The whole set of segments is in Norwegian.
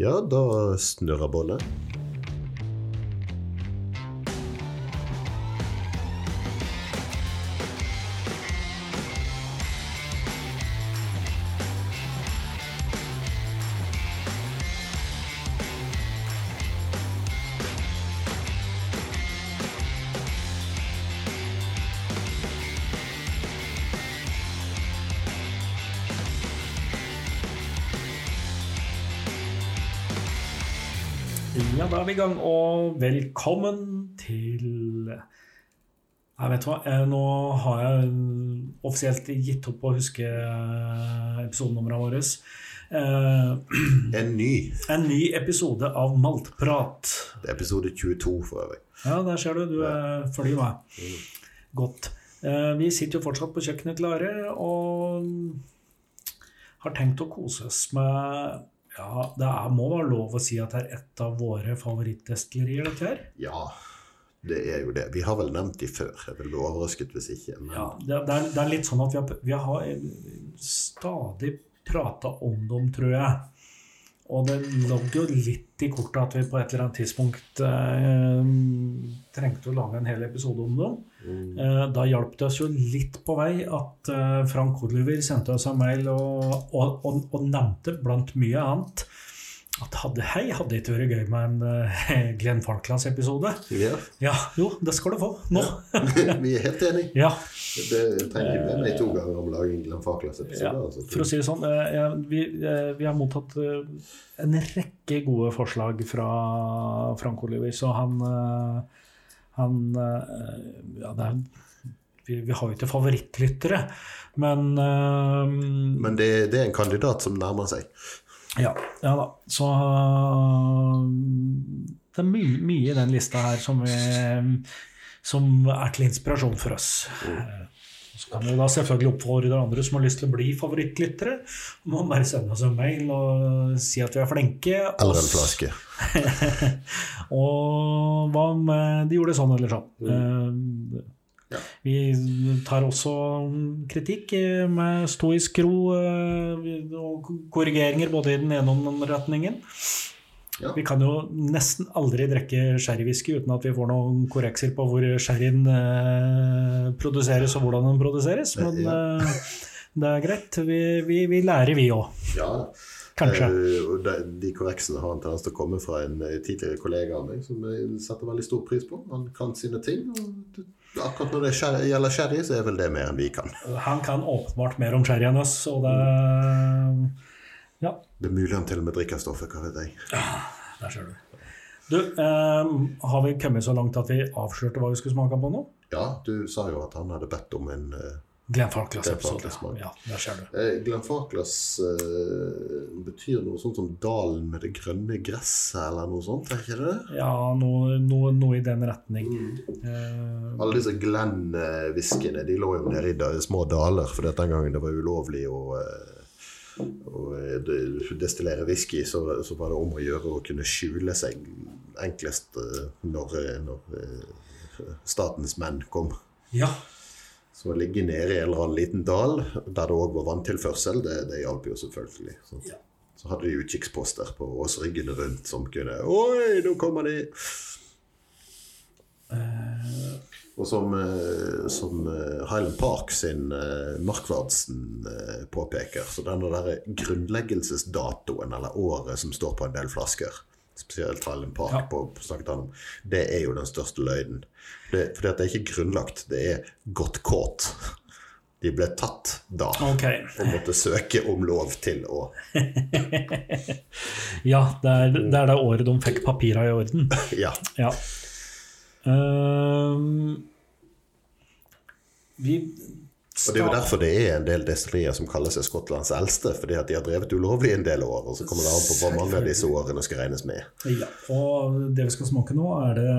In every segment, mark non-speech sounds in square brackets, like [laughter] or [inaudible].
Ja, da snurrer båndet. Da er vi i gang, og velkommen til Jeg vet hva, eh, nå har jeg offisielt gitt opp å huske eh, episodenumrene våre. Eh, En ny. En ny episode av Maltprat. Det er episode 22, for øvrig. Ja, der ser du. Du er følger meg. Godt. Eh, Vi sitter jo fortsatt på kjøkkenet til Are og har tenkt å kose oss med Ja, det er, må være lov å si at det er et av våre favorittdestillerier, dette her. Ja, det er jo det. Vi har vel nevnt de før. Jeg vil bli overrasket hvis ikke. Men Ja, det, det, er, det er litt sånn at vi har, vi har stadig prata om dem, tror jeg. Og det lå jo litt i kortet at vi på et eller annet tidspunkt eh, trengte å lage en hel episode om dem. Eh, da hjalp det oss jo litt på vei at eh, Frank Oliver sendte oss en mail og, og, og, og nevnte blant mye annet at hadde, hei, hadde det ikke vært gøy med en eh, [laughs] Glenn Falklands-episode? ja. Ja, jo, det skal du få nå. [laughs] [laughs] vi er helt enige. Ja. Det trenger ikke med meg to ganger om lagen Glenn Falklands-episode. Ja, altså. for å si det sånn, vi, vi har mottatt en rekke gode forslag fra Frank Oliver, så han, han eh, ja, det er, vi, vi har jo ikke favorittlyttere, men uh, Men det, det er en kandidat som nærmer seg. ja, ja da. Så uh, det er mye, mye i den lista her som, vi, som er til inspirasjon for oss. Eh, Så kan vi da selvfølgelig oppfordre andre som har lyst til å bli favorittlyttere, om å bare sende oss en mail og si at vi er flinke. Eller en flaske. [laughs] og hva om eh, de gjorde sånn eller sånn? Mm. Ja. Vi tar også kritikk eh, med stoisk ro eh, og korrigeringer både i den ene og den andre retningen. Ja. Vi kan jo nesten aldri drikke sherrywhisky uten at vi får noen korrekser på hvor sherryen eh, produseres og hvordan den produseres, men eh, det er greit. Vi, vi, vi lærer, vi òg. Ja. Kanskje. Eh, de, de korreksene har en tendens til å komme fra en eh, tidligere kollega av meg som jeg setter veldig stor pris på. Han kan sine ting. og Akkurat når det gjelder sherry, så er vel det mer enn vi kan. Han kan åpenbart mer om sherry enn oss, og det Ja, Det er mulig han til og med drikker stoffet, hva vet jeg. der ser du. Du, eh, har vi kommet så langt at vi avslørte hva vi skulle smake på nå? Ja, du sa jo at han hadde bedt om en eh, Glenn Falklands-episode. Ja, der ser du. eh, eh, betyr noe sånt som 'dalen med det grønne gresset', eller noe sånt? er ikke det? Ja, noe, noe, noe i den retning. Mm. Eh, Alle disse Glenn-whiskyene de lå jo nede i små daler, for den gangen det var ulovlig å, eh, å eh, destillere whisky, så, så var det om å gjøre å kunne skjule seg enklest eh, når, eh, når statens menn kom. ja. Så å ligge nede i en eller annen liten dal der det òg var vanntilførsel, det, det hjalp jo selvfølgelig. Så, Ja. så hadde de utkikksposter på åsryggene rundt som kunne Oi, nå kommer de! Eh, Og som, eh, som eh, Highland Park sin eh, Markvardsen påpeker, så denne der grunnleggelsesdatoen, eller året som står på en del flasker, spesielt Highland Park, Ja. på, snakket han om, det er jo den største løgnen. Det, fordi at det er ikke grunnlagt, det er godt kåt. De ble tatt da, okay. og måtte søke om lov til å [laughs] Ja, det er, det er det året de fikk papira i orden. [laughs] Ja. Ja. Ehm, vi Og Det er jo derfor det er en del destillerier som kaller seg Skottlands eldste, fordi at de har drevet ulovlig en del år, og så kommer det an på hvor mange av disse årene skal regnes med. Ja, og det vi skal smake nå, er, det,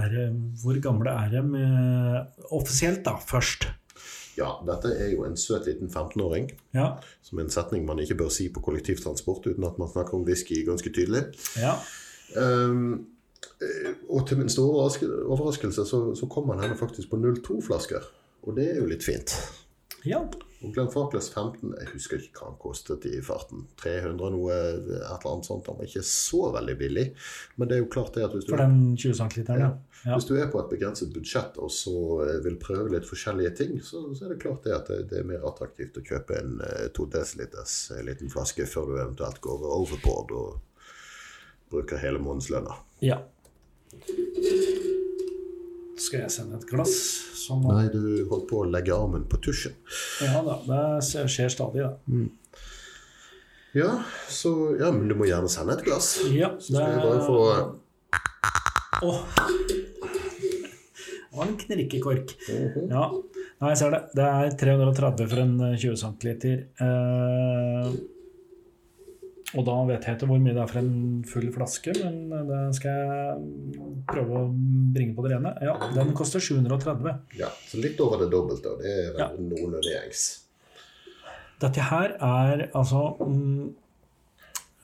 er hvor gamle er de eh, offisielt, da, først? Ja, dette er jo en søt liten 15-åring, Ja. som en setning man ikke bør si på kollektivtransport uten at man snakker om whisky ganske tydelig. ja. Eh, og til min store overraskelse så, så kom han henne faktisk på 02-flasker, og det er jo litt fint. Ja. Og Glenn Farkles 15, jeg husker ikke hva han kostet i farten. 300 noe, et eller annet sånt. Han var ikke så veldig billig. Men det er jo klart det at hvis du, For den 20 cm, ja. ja. hvis du er på et begrenset budsjett og så eh, vil prøve litt forskjellige ting, så, så er det klart det at det, det er mer attraktivt å kjøpe en eh, to desiliters eh, liten flaske før du eventuelt går overboard og bruker hele månedslønna. ja. Skal jeg sende et glass? Sånn Nei, du holdt på å legge armen på tusjen. ja da, det skjer stadig, da. Ja, så Ja, men du må gjerne sende et glass. Ja, det... Så skal jeg bare få Åh. Det var en knirkekork. Ja, Nei, jeg ser det. Det er 330 for en eh, 20 cm. Eh, og da vet jeg ikke hvor mye det er for en full flaske, men det skal jeg prøve å bringe på det rene. Ja, den koster 730. Ja, så litt over det dobbelte, og det er vel Ja. noenlunde gjengs. Dette her er altså mm,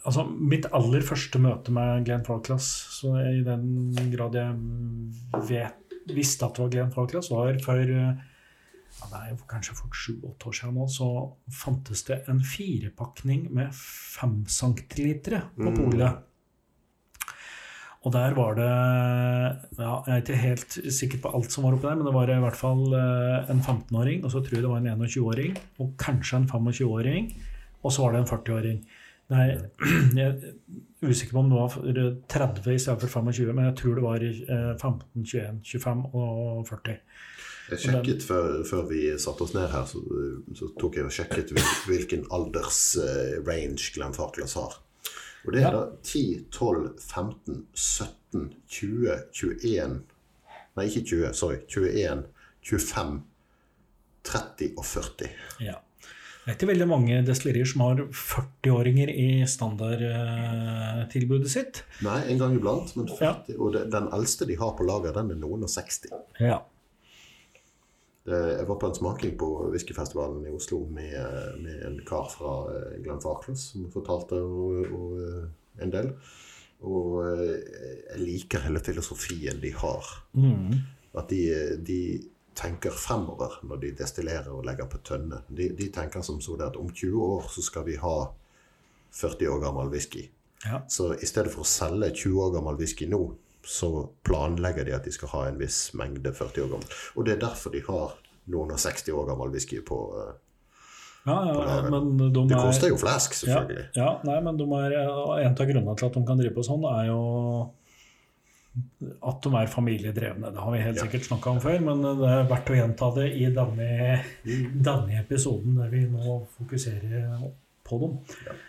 Altså, mitt aller første møte med Glenn Falklass, så i den grad jeg vet, visste at det var Glenn Falklass, var for eh, ja, det er jo kanskje for sju-åtte år siden nå, så fantes det en firepakning med fem centilitere på Mm. Og der var det ja, Jeg er ikke helt sikker på alt som var oppi der, men det var i hvert fall eh, en 15-åring, og så tror jeg det var en 21-åring, og kanskje en 25-åring, og så var det en 40-åring. Nei, [clears throat] jeg er usikker på om det var 30 i stedet for 25, men jeg tror det var eh, 15, 21, 25 og 40. Jeg sjekket før, før vi satte oss ned her, så, så tok jeg og sjekket hvil, hvilken aldersrange Glenn Farklas har. Og det er da 10, 12, 15, 17, 20, 21 Nei, ikke 20, sorry. 21, 25, 30 og 40. Ja. Det er ikke veldig mange destillerier som har 40-åringer i standardtilbudet sitt. Nei, en gang iblant, men 40. Og den eldste de har på lager, den er noen og 60. Ja. Det, jeg var på en smaking på whiskyfestivalen i Oslo med, med en kar fra eh, Glenn som fortalte og, og, eh, en del. Og eh, jeg liker hele filosofien de har. Mm. At de, de tenker fremover når de destillerer og legger på tønne. De, de tenker som så det at om 20 år så skal vi ha 40 år gammel whisky. Ja. Så i stedet for å selge 20 år gammel whisky nå, så planlegger de at de skal ha en viss mengde 40 år gammel. Og det er derfor de har noen og 60 år gammel whisky på eh, Ja, ja, ja, men de Det er koster jo flask, selvfølgelig. ja, nei, men de er, En av grunnene til at de kan drive på sånn, er jo at de er familiedrevne. Det har vi helt Ja. sikkert snakka om før, men det er verdt å gjenta det i denne, denne episoden der vi nå fokuserer på dem.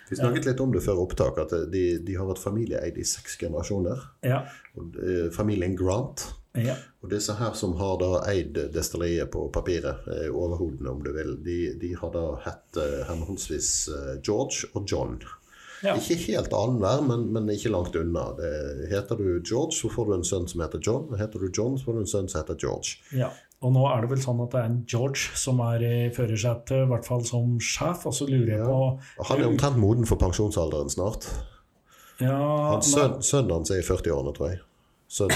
Vi snakket litt om det før opptak, at de, de har vært familieeid i seks generasjoner. Ja. Og, eh, familien Grant. ja. Og disse her som har da eid destilleriet på papiret, eh, overhodene om du vil, de, de har da hett eh, henholdsvis eh, George og John. Ja. Ikke helt annenhver, men, men ikke langt unna. Det, heter du George, så får du en sønn som heter John. Heter du John, så får du en sønn som heter George. Ja, og nå er det vel sånn at det er en George som er i førersetet, i hvert fall som sjef, og så lurer jeg Ja. på Han er omtrent moden for pensjonsalderen snart. Ja, Hans sønn, sønnen hans er i 40-årene, tror jeg. Sønn,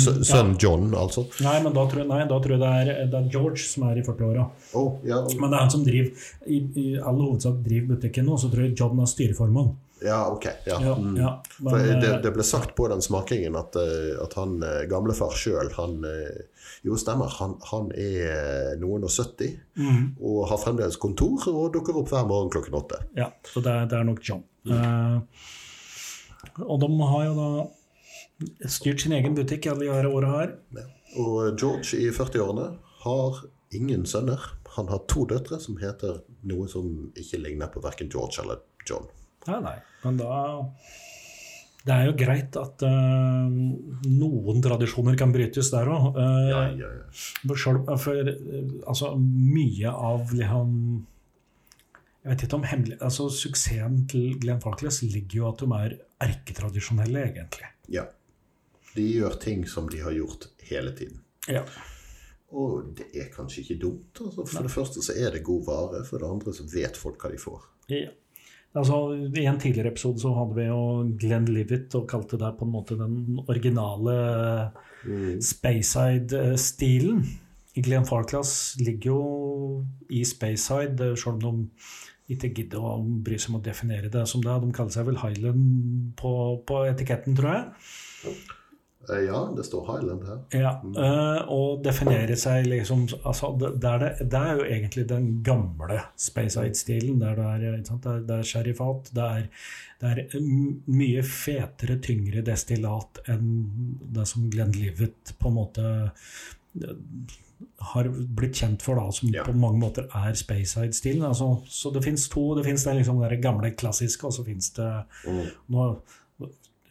søn, sønn John, altså. nei, men da tror, jeg, nei, da tror jeg det er, det er George som er i 40-åra. Oh, ja, Men det er han som driver i, i all hovedsak driver butikken nå, så tror jeg John er styreformann. Ja, ok. Ja. Ja, Mm. ja, men, det, eh, det ble sagt på den smakingen at, eh, at han eh, gamlefar sjøl, han Jo, stemmer. Han, han er noen og 70 mm. og har fremdeles kontor og dukker opp hver morgen klokken åtte. ja, så det er, det er nok John. Eh, og de har jo da styrt sin egen butikk alle de her åra her. Og George i 40-årene har ingen sønner. Han har to døtre som heter noe som ikke ligner på verken George eller John. Nei, nei, men da Det er jo greit at uh, noen tradisjoner kan brytes der òg. Ja, ja, ja. for uh, altså, mye av liksom Jeg vet ikke om hemmelig, altså Suksessen til Glenn Falkles ligger jo at de er erketradisjonelle, egentlig. ja. De gjør ting som de har gjort hele tiden. Ja. Og det er kanskje ikke dumt. Altså, for det første så er det god vare, for det andre så vet folk hva de får. ja. Altså, I en tidligere episode så hadde vi jo Glenn Livet og kalte det på en måte den originale Speyside-stilen. Glenn Farclas ligger jo i Speyside, selv om de ikke gidder å bry seg om å definere det som det. De kaller seg vel Highland på, på etiketten, tror jeg. Eh, Ja, det står Highland her. Ja, eh, og definere seg liksom altså, det, er det, det er jo egentlig den gamle Speyside-stilen. Der det er, det er, det er sherryfat. Det er, det er mye fetere, tyngre destillat enn det som Glenn Livet på en måte eh, har blitt kjent for, da, som Ja. på mange måter er Speyside-stilen. Altså, så det fins to. Det fins den liksom gamle klassiske, og så fins det Mm. nå,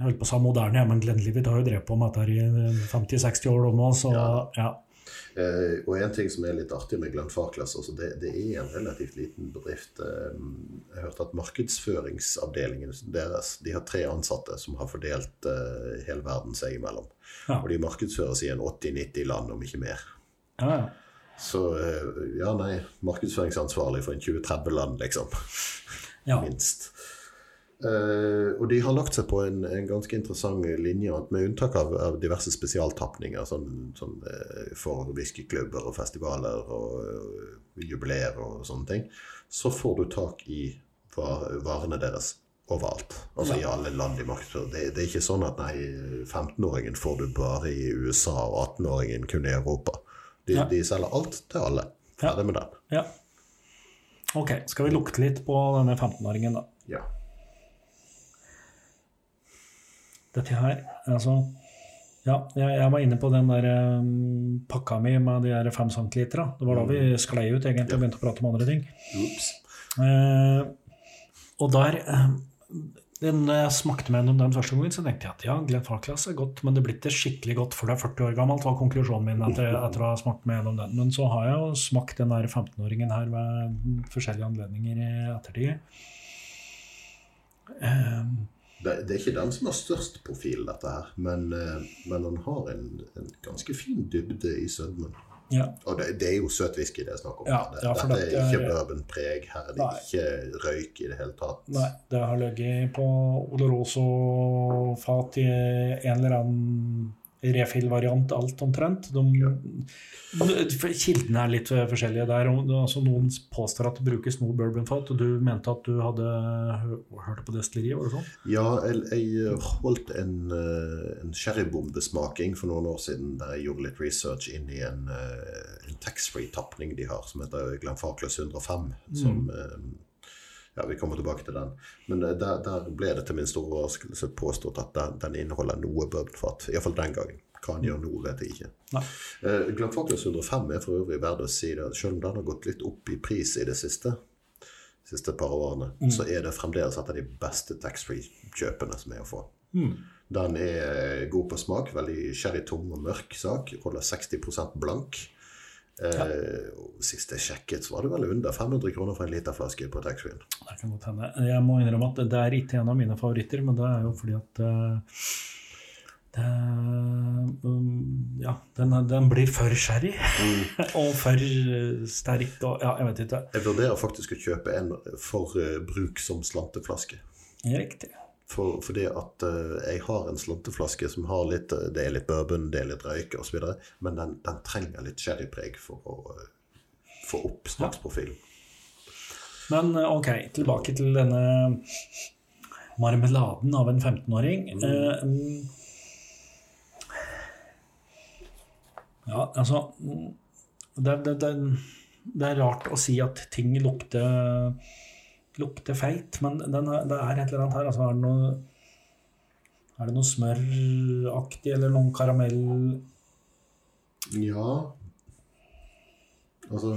jeg holdt på å si moderne, men Glenlivet har jo drevet på med dette i 50-60 år nå, så Ja. ja. Uh, og en ting som er litt artig med Glenn Farklas, altså det, det er en relativt liten bedrift. Uh, jeg hørte at markedsføringsavdelingen deres de har tre ansatte som har fordelt uh, hele verden seg imellom. Ja. Og de markedsføres i en 80-90 land, om ikke mer. ja. Så eh, ja, nei, markedsføringsansvarlig for en 20-30 land, liksom. ja. Minst. Eh, og de har lagt seg på en, en ganske interessant linje, med unntak av, av diverse spesialtapninger sånn, sånn, eh, for whiskyklubber og festivaler og, og jubileer og sånne ting, så får du tak i varene deres overalt. Altså i alle land i markedsfører. Det, det er ikke sånn at nei, 15-åringen får du bare i USA, og 18-åringen kun i Europa. De, Ja. de selger alt til alle. Ferdig med den. ja. Ok, skal vi lukte litt på denne 15-åringen, da. Ja. Dette her, altså Ja, jeg, jeg var inne på den der um, pakka mi med de der fem centilitera. Det var da vi sklei ut egentlig og begynte å prate om andre ting. Eh, og der uh, den, Når jeg smakte med den den første gangen, så tenkte jeg at ja, Glenn Farclas er godt, men det blir ikke skikkelig godt før du er 40 år gammelt, var konklusjonen min etter, [laughs] etter å ha smakt med gjennom den. Men så har jeg jo smakt den der 15-åringen her ved forskjellige anledninger i ettertid. Eh, Det, det er ikke den som har størst profil, dette her, men, eh, men han har en, en ganske fin dybde i sødmen. ja. Og det, det er jo søt whisky det er snakk om. Ja, det, ja, dette er dette er- ikke bourbonpreg, her er det Nei. ikke røyk i det hele tatt. Nei, det har ligget på Oloroso-fat i en eller annen refill-variant, alt omtrent. De, kildene er litt forskjellige der. er Altså, noen påstår at det brukes noe bourbonfat, og du mente at du hadde hørt på destilleriet, var det sånn? Ja, jeg, jeg holdt en, eh, en sherrybombesmaking for noen år siden der jeg gjorde litt research inn i en, eh, en taxfree-tapning de har, som heter Glenfarclas 105. Som, eh, ja, Vi kommer tilbake til den. Men eh, der, der ble det til min store overraskelse påstått at den, den inneholder noe bourbonfat. Iallfall den gangen. Hva han gjør nå, vet jeg ikke. Eh, Uh, 105 er for øvrig verdt å si det, selv om den har gått litt opp i pris i det siste, siste par årene, så er det fremdeles et av de beste taxfree-kjøpene som er å få. Den er god på smak, veldig sherrytung og mørk sak. Holder 60% blank. Eh, og Sist jeg sjekket, så var det vel under 500 kroner for en literflaske på taxfree-en. Det kan godt hende. Jeg må innrømme at det er ikke en av mine favoritter, men det er jo fordi at eh, det, um, ja, den, den blir for sherry. [laughs] og for eh, sterk og Ja, jeg vet ikke. Jeg vurderer faktisk å kjøpe en for eh, bruk som slanteflaske. Riktig. For, fordi at uh, jeg har en slanteflaske som har litt eh, Det er litt bourbon, det er litt røyk osv., men den, den trenger litt sherrypreg for å uh, få opp smaksprofilen. Men eh, ok, tilbake til denne marmeladen av en 15-åring. Mm. Uh, ja, altså det, det, det, det er rart å si at ting lukter, lukter feit, men den, det er et eller annet her. Altså, er det noe er det noe smøraktig eller noen karamell Ja Altså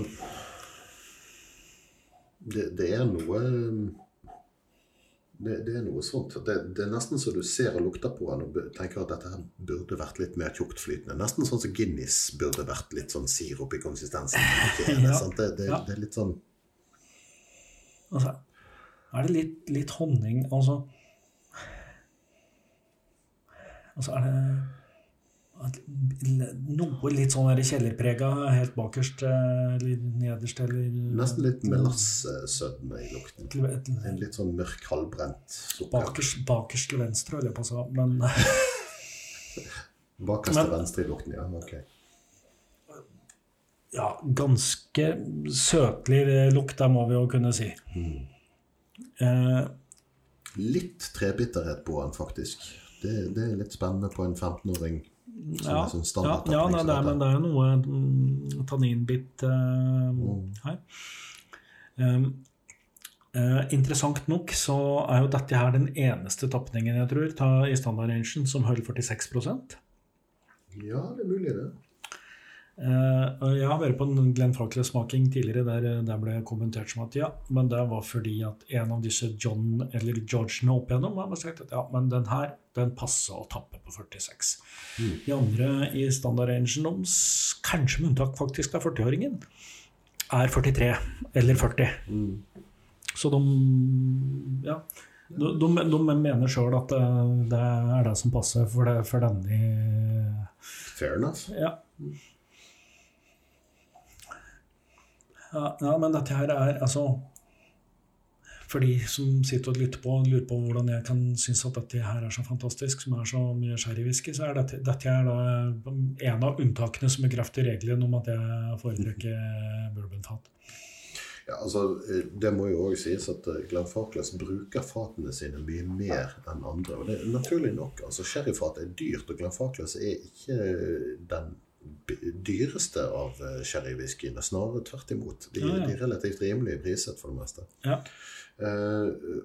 Det, det er noe det, det er noe sånt. Det, det er nesten så du ser og lukter på den og tenker at dette her burde vært litt mer tjuktflytende. Nesten sånn som Guinness burde vært litt sånn sirup i konsistensen. [laughs] Det, Ja. Det, det, Ja. det er litt sånn Altså, er det litt, litt honning Altså Altså, er det noe litt sånn kjellerprega helt bakerst eh, eller nederst, eller Nesten litt melassesødme i lukten. En litt sånn mørk, halvbrent sukker. bakerst, bakerst til venstre, holder jeg på å si. Men [laughs] Bakerst til venstre i lukten, ja. Ok. ja, ganske søtlig lukt, det må vi jo kunne si. Eh, Litt trebitterhet på den, faktisk. Det, det er litt spennende på en 15-åring. ja, sånn ja, ja nei, det er, men det er jo noe mm, tanninbitt eh, her. Um, eh, interessant nok så er jo dette her den eneste tapningen jeg tror ta, i standardrangen som holder 46 Ja, det er mulig, det. Eh, Jeg har vært på en Glenn Falkler-smaking tidligere der eh, det ble kommentert som at ja, men det var fordi at en av disse John eller Georgene opp igjennom har sagt at ja, men den her den passer å tappe på 46. De andre i standardrangen, de s- kanskje med unntak faktisk av 40-åringen, er 43 eller 40. Så de ja, de, de, de mener sjøl at det, det er det som passer for, det, for denne Fair enough. ja. Ja. Men dette her er altså For de som sitter og lytter på og lurer på hvordan jeg kan synes at dette her er så fantastisk, som er så mye sherrywhisky, så er dette, dette er en av unntakene som bekrefter regelen om at jeg foretrekker bourbonfat. Ja, altså, eh, Det må jo òg sies at eh, Glenn Farkless bruker fatene sine mye mer enn andre. og det er Naturlig nok. altså Sherryfat er dyrt, og Glenn Farkless er ikke den b- dyreste av eh, sherrywhiskyene. Snarere tvert imot. De, Ja, ja. de er relativt rimelige priset for det meste. Ja. Uh,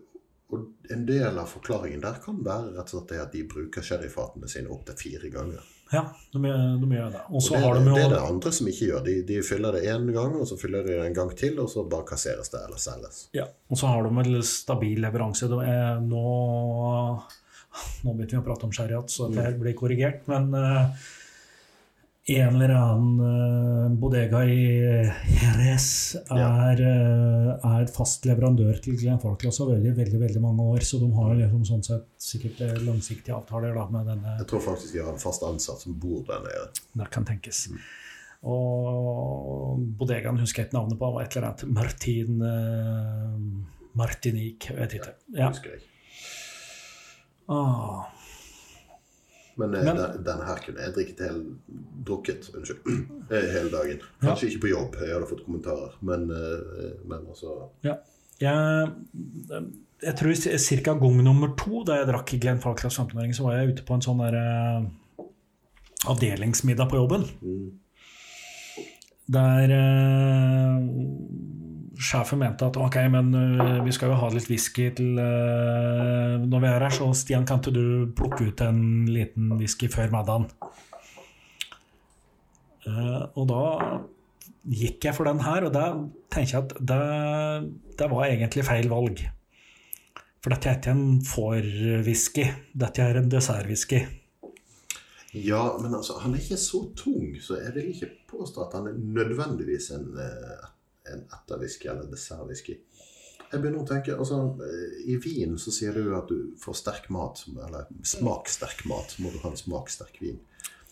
og en del av forklaringen der kan være rett og slett det at de bruker sherryfatene sine opptil fire ganger. Ja, de, de gjør det. Og det, har de det er det andre som ikke gjør. De, de fyller det én gang, og så fyller de det en gang til, og så bare kasseres det eller selges. Ja, og så har de en stabil leveranse. Er nå Nå begynte vi å prate om sherry igjen, så det blir korrigert. Men eh, en eller annen eh, bodega i Jerez er, eh, er fast leverandør til Glenn Falklands over veldig, veldig, veldig mange år. Så de har liksom sånn sett sikkert eh, langsiktige avtaler da, med denne Jeg tror faktisk de har en fast ansatt som bor der nede. Det kan tenkes. Og bodegaen husker jeg ikke navnet på, var et eller annet Martin uh, Martinique, vet ikke. Ja. husker jeg. Ah, Men, eh, Men- den, den her kunne jeg drikket hel, drukket unnskyld, [clears throat] eh, hele dagen. Kanskje ikke på jobb, jeg hadde fått kommentarer, men, eh, men altså ja. Jeg, jeg tror ca. gang nummer to da jeg drakk i Glenn Falklands 15-åring, så var jeg ute på en sånn der uh, avdelingsmiddag på jobben. Der eh, sjefen mente at ok, men uh, vi skal jo ha litt whisky til uh, når vi er her, så Stian, kan ikke du plukke ut en liten whisky før middagen? Uh, og da gikk jeg for den her, og da tenker jeg at det, det var egentlig feil valg. For dette er ikke en får-whisky, dette er en dessertwhisky. Ja, men altså, han er ikke så tung, så jeg vil ikke påstå at han er nødvendigvis en, eh, en etterwhisky eller dessertwhisky. Jeg begynner å tenke, altså, I vin så sier du at du får sterk mat, eller smaksterk mat, så må du ha en smaksterk vin.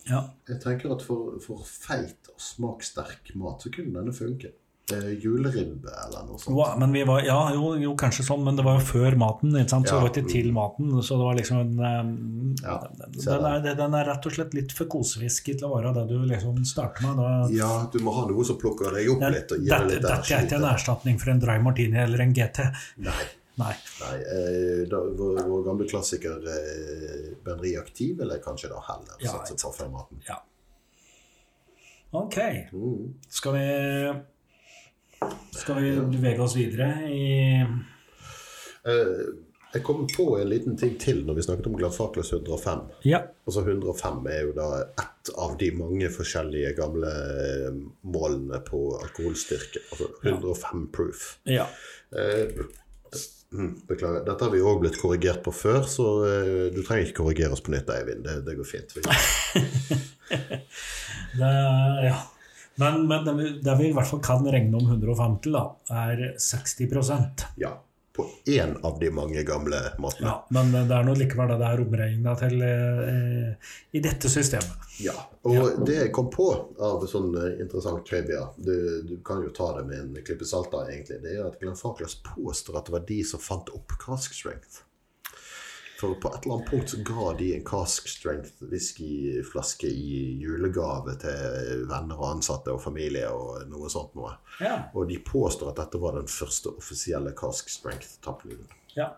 Ja. Jeg tenker at for, for feit og smaksterk mat så kunne denne funke. Eh, juleribbe eller noe sånt. Wow, Men vi var, ja, jo, jo, kanskje sånn, men det var jo før maten, så det var ikke til maten. Så det var liksom en, eh, Ja, den, er, den er rett og slett litt for kosewhisky til å være det du liksom starter med. Da, Ja, du må ha noe som plukker deg opp litt og gir deg litt dette er ikke en erstatning for en dry martini eller en GT. Nei. Nei. Nei eh, da, vår, vår gamle klassiker eh, Ben Reaktiv vil jeg kanskje da heller Ja, satse på før maten. Ja. Ok. Mm. Skal vi Skal vi bevege oss videre i Eh, jeg kom på en liten ting til når vi snakket om Gladfakles 105. Ja. Altså 105 er jo da ett av de mange forskjellige gamle eh, målene på alkoholstyrke. Altså 105 proof. ja. Eh, mm, Beklager. Dette har vi òg blitt korrigert på før, så eh, du trenger ikke korrigere oss på nytt, Eivind. Det, det går fint. [laughs] [laughs] Det, ja. Men, men det, vi, det vi i hvert fall kan regne om 150, da, er 60% Ja. På én av de mange gamle måtene. Ja, men det er nå likevel det det er omregna til eh, i dette systemet. Ja, og det jeg kom på av sånn eh, interessant trivia, du, du kan jo ta det med en klype salt da, egentlig, det er at Glenn Farklas påstår at det var de som fant opp cask strength. For på et eller annet punkt så ga de en cask strength whiskyflaske i julegave til venner og ansatte og familie og noe sånt noe. Ja. Og de påstår at dette var den første offisielle cask strength-tapplyden. ja.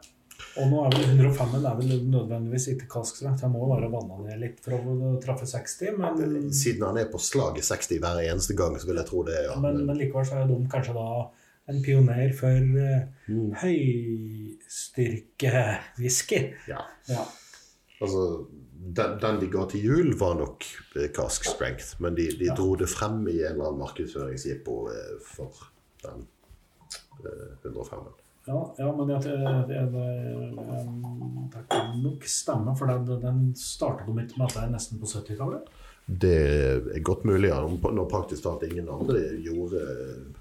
Og nå er vel 105 det er vel nødvendigvis ikke kalkstrakt. Jeg må bare være vanna ned litt for å treffe 60, men, Siden han er på slaget 60 hver eneste gang, så vil jeg tro det. ja. men, men likevel så er de kanskje da en pioner for uh, Mm. Høystyrkewhisky. Ja. Ja. Altså, den, den de ga til jul, var nok eh, cask strength, men de, de Ja. dro det frem i en eller annen markedsføringsjippo eh, for den eh, 105. Ja, ja, men det, det, jeg, det kan nok stemme, for den, den startet på ikke med at det er nesten på 70-tallet. Det er godt mulig, når praktisk talt ingen andre gjorde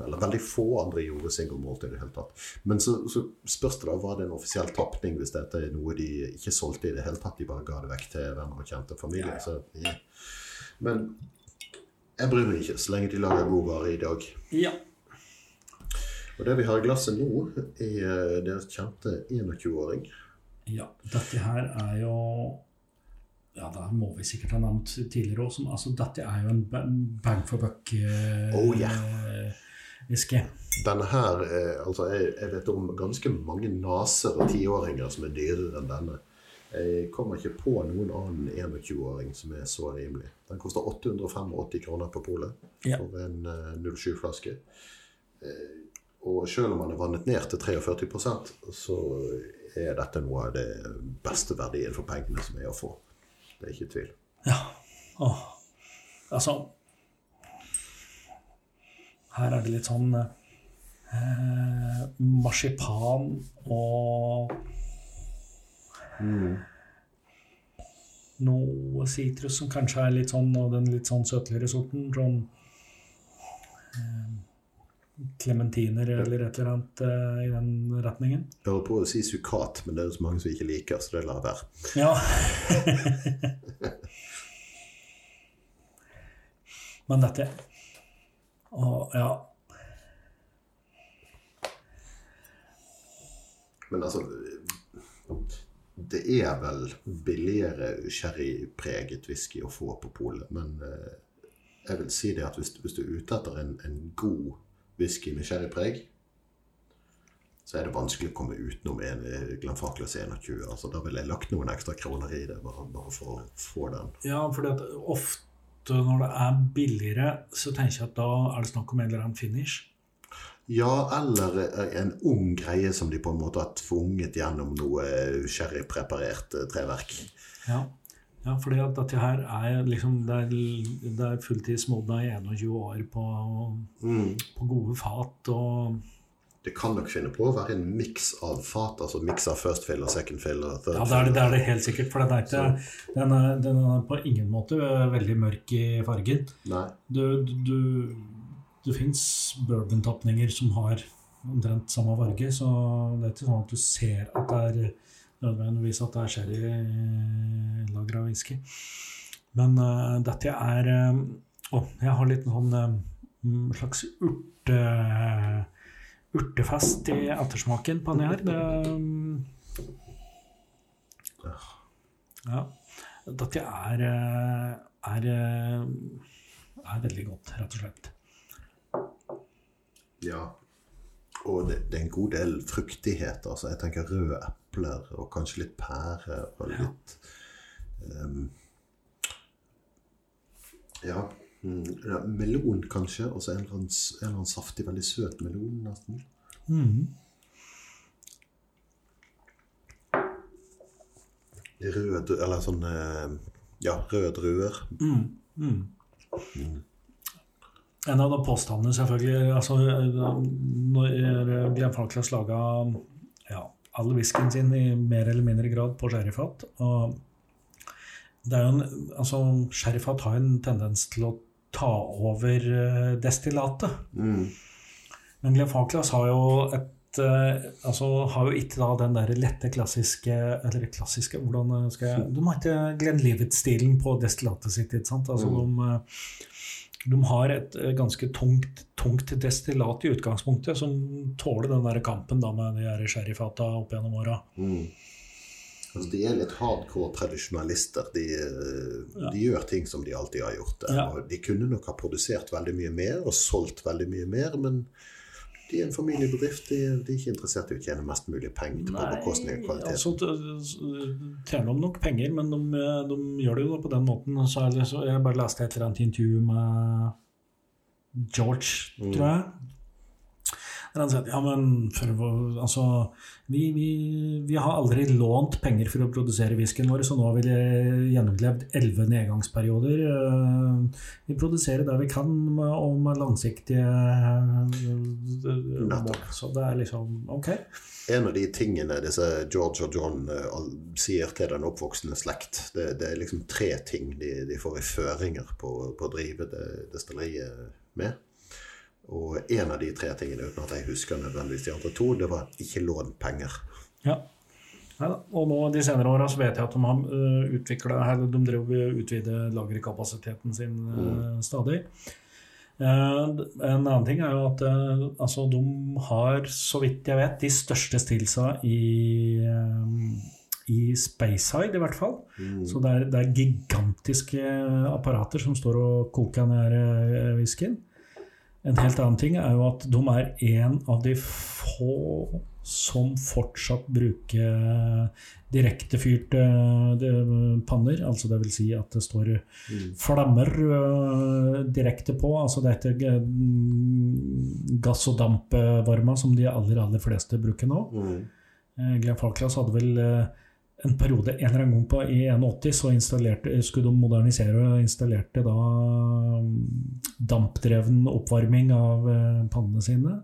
Eller veldig få andre gjorde single malt i det hele tatt. Men så, så spørs det da, var det en offisiell tapning hvis dette er noe de ikke solgte i det hele tatt? De bare ga det vekk til venner og kjente familie. Ja, ja. Så, ja. Men jeg bryr meg ikke, så lenge de lager god vare i dag. Ja. Og det vi har i glasset nå, er eh, deres kjente 21-åring. ja. Dette her er jo Ja, da må vi sikkert ha nevnt tidligere òg. Altså, dette er jo en bang for buck-whisky. Oh, Denne her, eh, altså jeg, jeg vet om ganske mange naser og tiåringer som er dyrere enn denne. Jeg kommer ikke på noen annen 21-åring som er så rimelig. Den koster 885 kroner på polet yeah. for en eh, 07-flaske. Eh, og selv om den er vannet ned til 43% så er dette noe av det beste verdien for pengene som er å få. Det er ikke tvil. Ja. Åh. Altså Her er det litt sånn eh, marsipan og Noe sitrus som kanskje er litt sånn av den litt sånn søtligere sorten. Sånn klementiner eller et eller annet uh, i den retningen. Jeg holder på å si sukkat, men det er jo så mange som ikke liker, så det lar jeg være. Ja. [laughs] Men dette Å, ja. Men altså Det er vel billigere sherrypreget whisky å få på polet, men eh, jeg vil si det at hvis, hvis du er ute etter en, en god whisky med sherrypreg, så er det vanskelig å komme utenom en eh, Glenfarclas 21. Altså, da ville jeg lagt noen ekstra kroner i det, bare, bare for å få den. ja, for ofte når det er billigere, så tenker jeg at da er det snakk om en eller annen finish. Ja, eller eh, en ung greie som de på en måte har tvunget gjennom noe sherrypreparert eh, treverk. Ja, ja at dette her er liksom Det er, det er fulltidsmodna i 21 år på, Mm. på gode fat og Det kan nok finne på å være en miks av fat, altså miks av first fill og second fill. Ja, det er det, det er det helt sikkert. For den er, ikke, den er, den er på ingen måte veldig mørk i fargen. Nei. Du, du, du, det fins bourbon-tapninger som har omtrent samme farge, så det er ikke sånn at du ser at det er nødvendigvis at det er av whisky. Men uh, dette er eh, Å, jeg har litt sånn eh, slags urte, urtefest i ettersmaken på denne her. Det, ja. Dette er, eh, er, eh, er veldig godt, rett og slett. Ja. Og det, det er en god del fruktighet. Altså, jeg tenker røde epler og kanskje litt pære og litt ehm, ja. mm. Melon, kanskje. Og så en, en eller annen saftig, veldig søt melon, nesten. Mhm. Rød Eller sånn eh, Ja, rød druer. Mm, mm. En av de påstandene, selvfølgelig altså, Når Glenn Falklands laga all whiskyen sin i mer eller mindre grad på sherryfat og det en, altså, Sherryfat har en tendens til å ta over eh, destillatet. Mm. Men Glenn Falklands har jo et eh, altså har jo ikke da den der lette klassiske Eller klassiske, hvordan skal jeg De har ikke Glenn Livet-stilen på destillatet sitt. ikke sant? Altså de, eh, de har et eh, ganske tungt, tungt destillat i utgangspunktet, som tåler den der kampen da med de her sherryfata opp gjennom åra. Mm. Altså, de er litt hardcore tradisjonalister. De, Ja. de gjør ting som de alltid har gjort. Ja. Og de kunne nok ha produsert veldig mye mer og solgt veldig mye mer, men de er en familiebedrift. De, de er ikke interessert i å tjene mest mulig penger på bekostning av kvalitet. altså tjener de nok penger, men de, de gjør det jo på den måten. Så det, så jeg bare leste et eller annet intervju med George, Mm. tror jeg. Han at ja, men for, altså, vi, vi, vi har aldri lånt penger for å produsere whiskyen vår, så nå har vi gjennomlevd elleve nedgangsperioder. Eh, Vi produserer der vi kan, og med langsiktige eh, mål. Så det er liksom ok. En av de tingene disse George og John eh, sier til den oppvoksende slekt, det, det er liksom tre ting de, de får i føringer på, på å drive det destilleriet med. Og en av de tre tingene, uten at jeg husker nødvendigvis de andre to, det var ikke lån penger. Ja. Neida. Og nå de senere åra så vet jeg at de har uh, utvikla De driver og utvider lagerkapasiteten sin mm. stadig. Eh, en annen ting er jo at eh, altså, de har, så vidt jeg vet, de største stillsa i i Spaceside, i hvert fall. Så det er, det er gigantiske apparater som står og koker ned whiskyen. En helt annen ting er jo at de er en av de få som fortsatt bruker direktefyrte eh, panner. Altså det vil si at det står flammer eh, direkte på. Altså det er eh, gass- og dampvarma som de aller, aller fleste bruker nå. Mm. Glenn Falklas hadde vel eh, en periode en eller annen gang på, i 81 så skulle de modernisere og installerte da mm, dampdreven oppvarming av eh, pannene sine.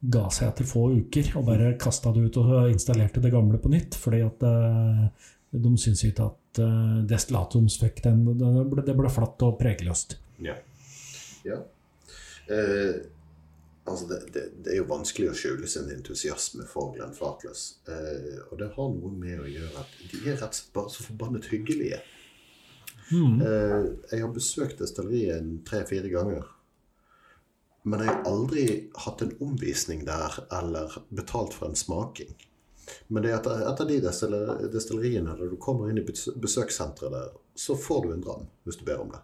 Ga seg etter få uker og bare kasta det ut og installerte det gamle på nytt. Fordi at eh, de syntes ikke at destillatum fikk den Det ble, det ble flatt og pregeløst. Ja. ja. Eh, altså det, det, det er jo vanskelig å skjule sin entusiasme for Glenn Farkless. Eh, og det har noe med å gjøre at de er rett og slett bare så forbannet hyggelige. Mm. Eh, jeg har besøkt destilleriet tre-fire ganger. Men jeg har aldri hatt en omvisning der eller betalt for en smaking. Men det er etter, etter de destilleriene der du kommer inn i besøkssenteret der, så får du en dram hvis du ber om det.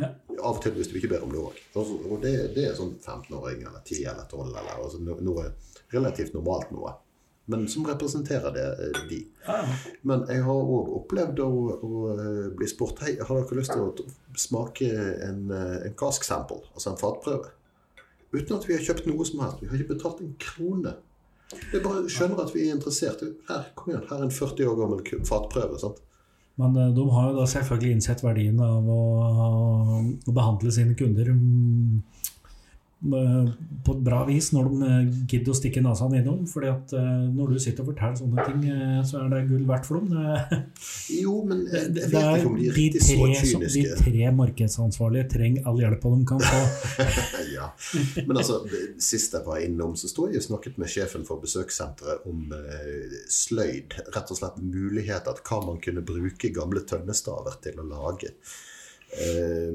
Ja. Av og til hvis du ikke ber om det òg. Og det, det er sånn 15-åring eller 10 eller 12 eller altså noe relativt normalt noe. Men som representerer det, eh, de. Men jeg har òg opplevd å, å eh, bli spurt Hei, har dere lyst til å smake en, eh, en cask sample, altså en fatprøve? Uten at vi har kjøpt noe som helst. Vi har ikke betalt en krone. Jeg bare skjønner at vi er interessert. Her, kom igjen, her er en 40 år gammel fatprøve. sant? Men eh, de har jo da selvfølgelig innsett verdien av å, å behandle sine kunder mm, på et bra vis når de eh, gidder å stikke nesa innom. fordi at eh, når du sitter og forteller sånne ting, eh, så er det gull verdt for dem. Jo, men [laughs] jeg, det vet er ikke om de er riktig så kyniske. de tre markedsansvarlige trenger all hjelpa de kan få. [laughs] ja. Men altså, sist jeg var innom, så sto jeg og snakket med sjefen for besøkssenteret om eh, sløyd. Rett og slett muligheter, hva man kunne bruke gamle tønnestaver til å lage. Eh,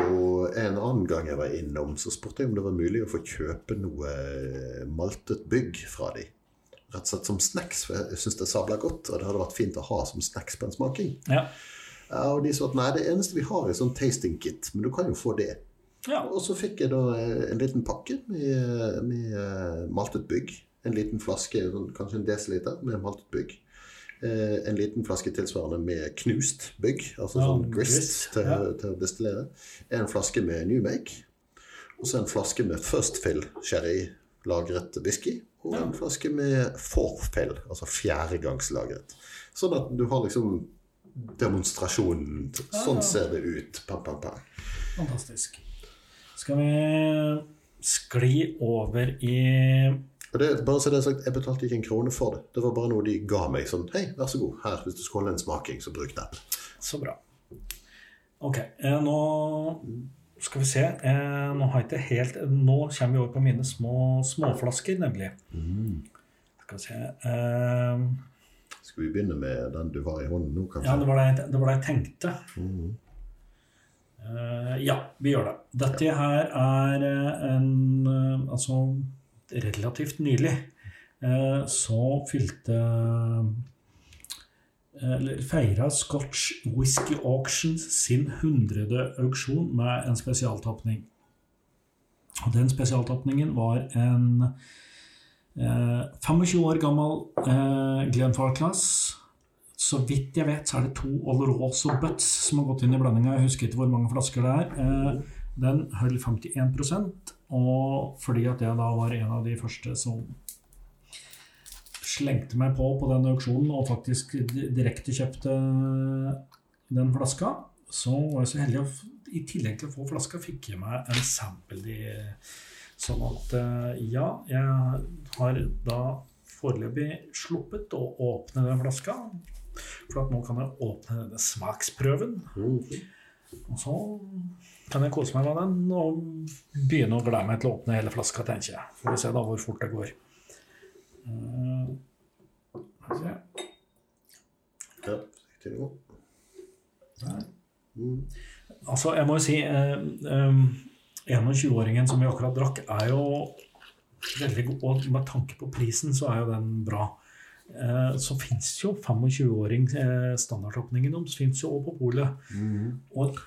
og en annen gang jeg var innom, så spurte jeg om det var mulig å få kjøpe noe eh, maltet bygg fra de. Rett og slett som snacks, for jeg syns det sabler godt, og det hadde vært fint å ha som snacks på en smaking. Ja. Ja, og de sa at nei, det eneste vi har er sånn tasting kit, men du kan jo få det. Ja. Og så fikk jeg da eh, en liten pakke med, med eh, maltet bygg. En liten flaske, sånn, kanskje en desiliter, med maltet bygg. Eh, en liten flaske tilsvarende med knust bygg, altså Ja, sånn grist grist, til, ja. til å destillere. En flaske med New Make. Og så en flaske med First Fill sherry-lagret whisky. Og en flaske med Fourth Fill, altså fjerdegangslagret. Sånn at du har liksom demonstrasjonen. Sånn ser det ut. Pam, pam, pam. Fantastisk. Skal vi skli over i Og det, bare så det er sagt, Jeg betalte ikke en krone for det. Det var bare noe de ga meg. sånn, Hei, vær så god, her, hvis du skal holde en smaking, så bruk den. Så bra. Ok, eh, nå skal vi se. Eh, nå har jeg ikke helt Nå kommer vi over på mine små småflasker, nemlig. Skal vi se eh, Skal vi begynne med den du har i hånden nå, kanskje? Ja, det var det, jeg- det var det jeg tenkte. Mm. Eh, ja, vi gjør det. Dette her er eh, en eh, Altså relativt nylig eh, så fylte eller feira Scotch Whisky Auctions sin 100. auksjon med en spesialtapning. Og den spesialtapningen var en eh, 25 år gammel eh, Glenfarclas. Så vidt jeg vet, så er det to Oloroso Butts som har gått inn i blandinga. Jeg husker ikke hvor mange flasker det er. Eh, den holdt 51% og fordi at jeg da var en av de første som slengte meg på på den auksjonen og faktisk di- direkte kjøpte den flaska, så var jeg så heldig å i tillegg til å få flaska, fikk jeg meg en sample. De, sånn at eh, ja, jeg har da foreløpig sluppet å åpne den flaska. For at nå kan jeg åpne denne smaksprøven. Og så kan jeg kose meg med den og begynne å glede meg til å åpne hele flaska, tenker jeg. Får vi se da hvor fort det går. Uh. Ja. Mm. Altså, jeg må jo si eh, eh, 21-åringen som vi akkurat drakk, er jo veldig god. Og med tanke på prisen, så er jo den bra. Eh, så fins jo 25-åring eh, standardåpningen deres fins jo også på polet. Og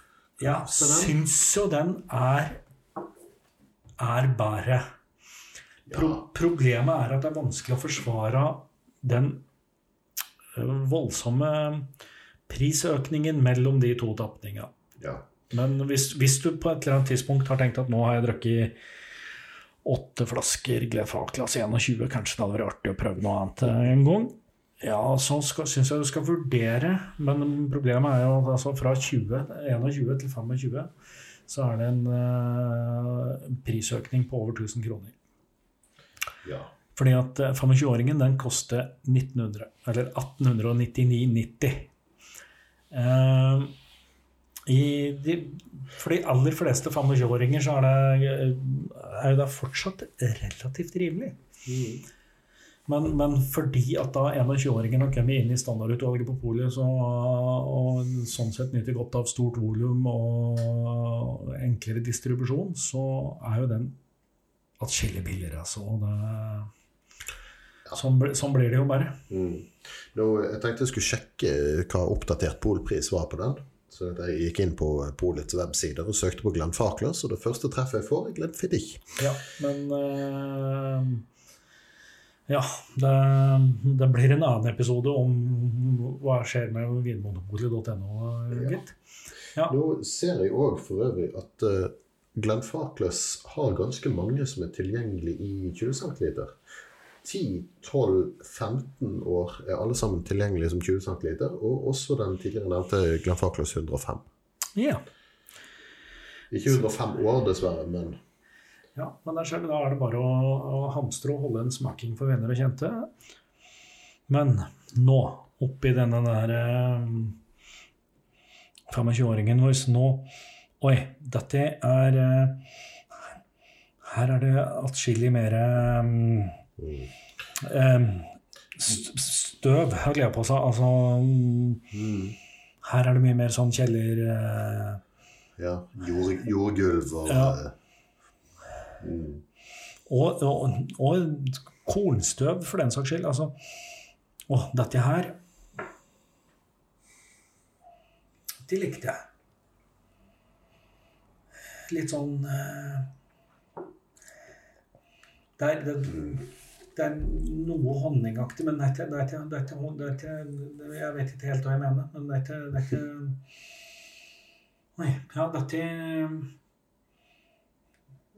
Så syns jo den er er bedre. Pro Problemet er at det er vanskelig å forsvare den eh, voldsomme prisøkningen mellom de to tapningene. ja. Men hvis, hvis du på et eller annet tidspunkt har tenkt at nå har jeg drukket åtte flasker Glefaclas 21, kanskje det hadde vært artig å prøve noe annet en gang, ja, så syns jeg du skal vurdere. Men problemet er jo at altså fra 20, 21 til 25 så er det en uh, prisøkning på over 1000 kroner. ja. Fordi at eh, 25-åringen den koster 1900, eller 1899,90. Uh, de, for de aller fleste 25-åringer så er det, er det fortsatt relativt rimelig. Men, men fordi at da 21-åringen har kommet inn i standardutvalget på polet så, og sånn sett nyter godt av stort volum og enklere distribusjon, så er jo den atskillig billigere. Så det, sånn, sånn blir det jo bare. Mm. Nå, jeg tenkte jeg skulle sjekke hva oppdatert polpris var på den. Så jeg gikk inn på Polets websider og søkte på Glenn Fakler, så det første treffet jeg får, er Glenn Fiddich. Ja, men eh, Ja, det, det blir en annen episode om hva skjer med vinmonopolet.no, gitt. Ja. Nå ser jeg òg for øvrig at uh, Glenn Farklas har ganske mange som er tilgjengelig i 20 cm. 10, 12, 15 år er alle sammen tilgjengelige som 20 cm, og også den tidligere nevnte Glenn Farklas 105. ja. Ikke 105 år, dessverre, men Ja, men der ser du, da er det bare å, å hamstre og holde en smaking for venner og kjente. Men nå, oppi denne der eh, 25-åringen vår, nå Oi, dette er eh, Her er det atskillig mer eh, eh, st- støv, holder jeg på seg. Altså mm, Her er det mye mer sånn kjeller... Eh, ja, jord, jordgulv og Ja. Mm, Og, og, og kornstøv, for den saks skyld. Altså, å, dette her Det likte jeg. Litt sånn eh, det, er, det, det er noe honningaktig, men det er ikke, det er ikke, Jeg vet ikke helt hva jeg mener, men det er ikke Oi. Ja, dette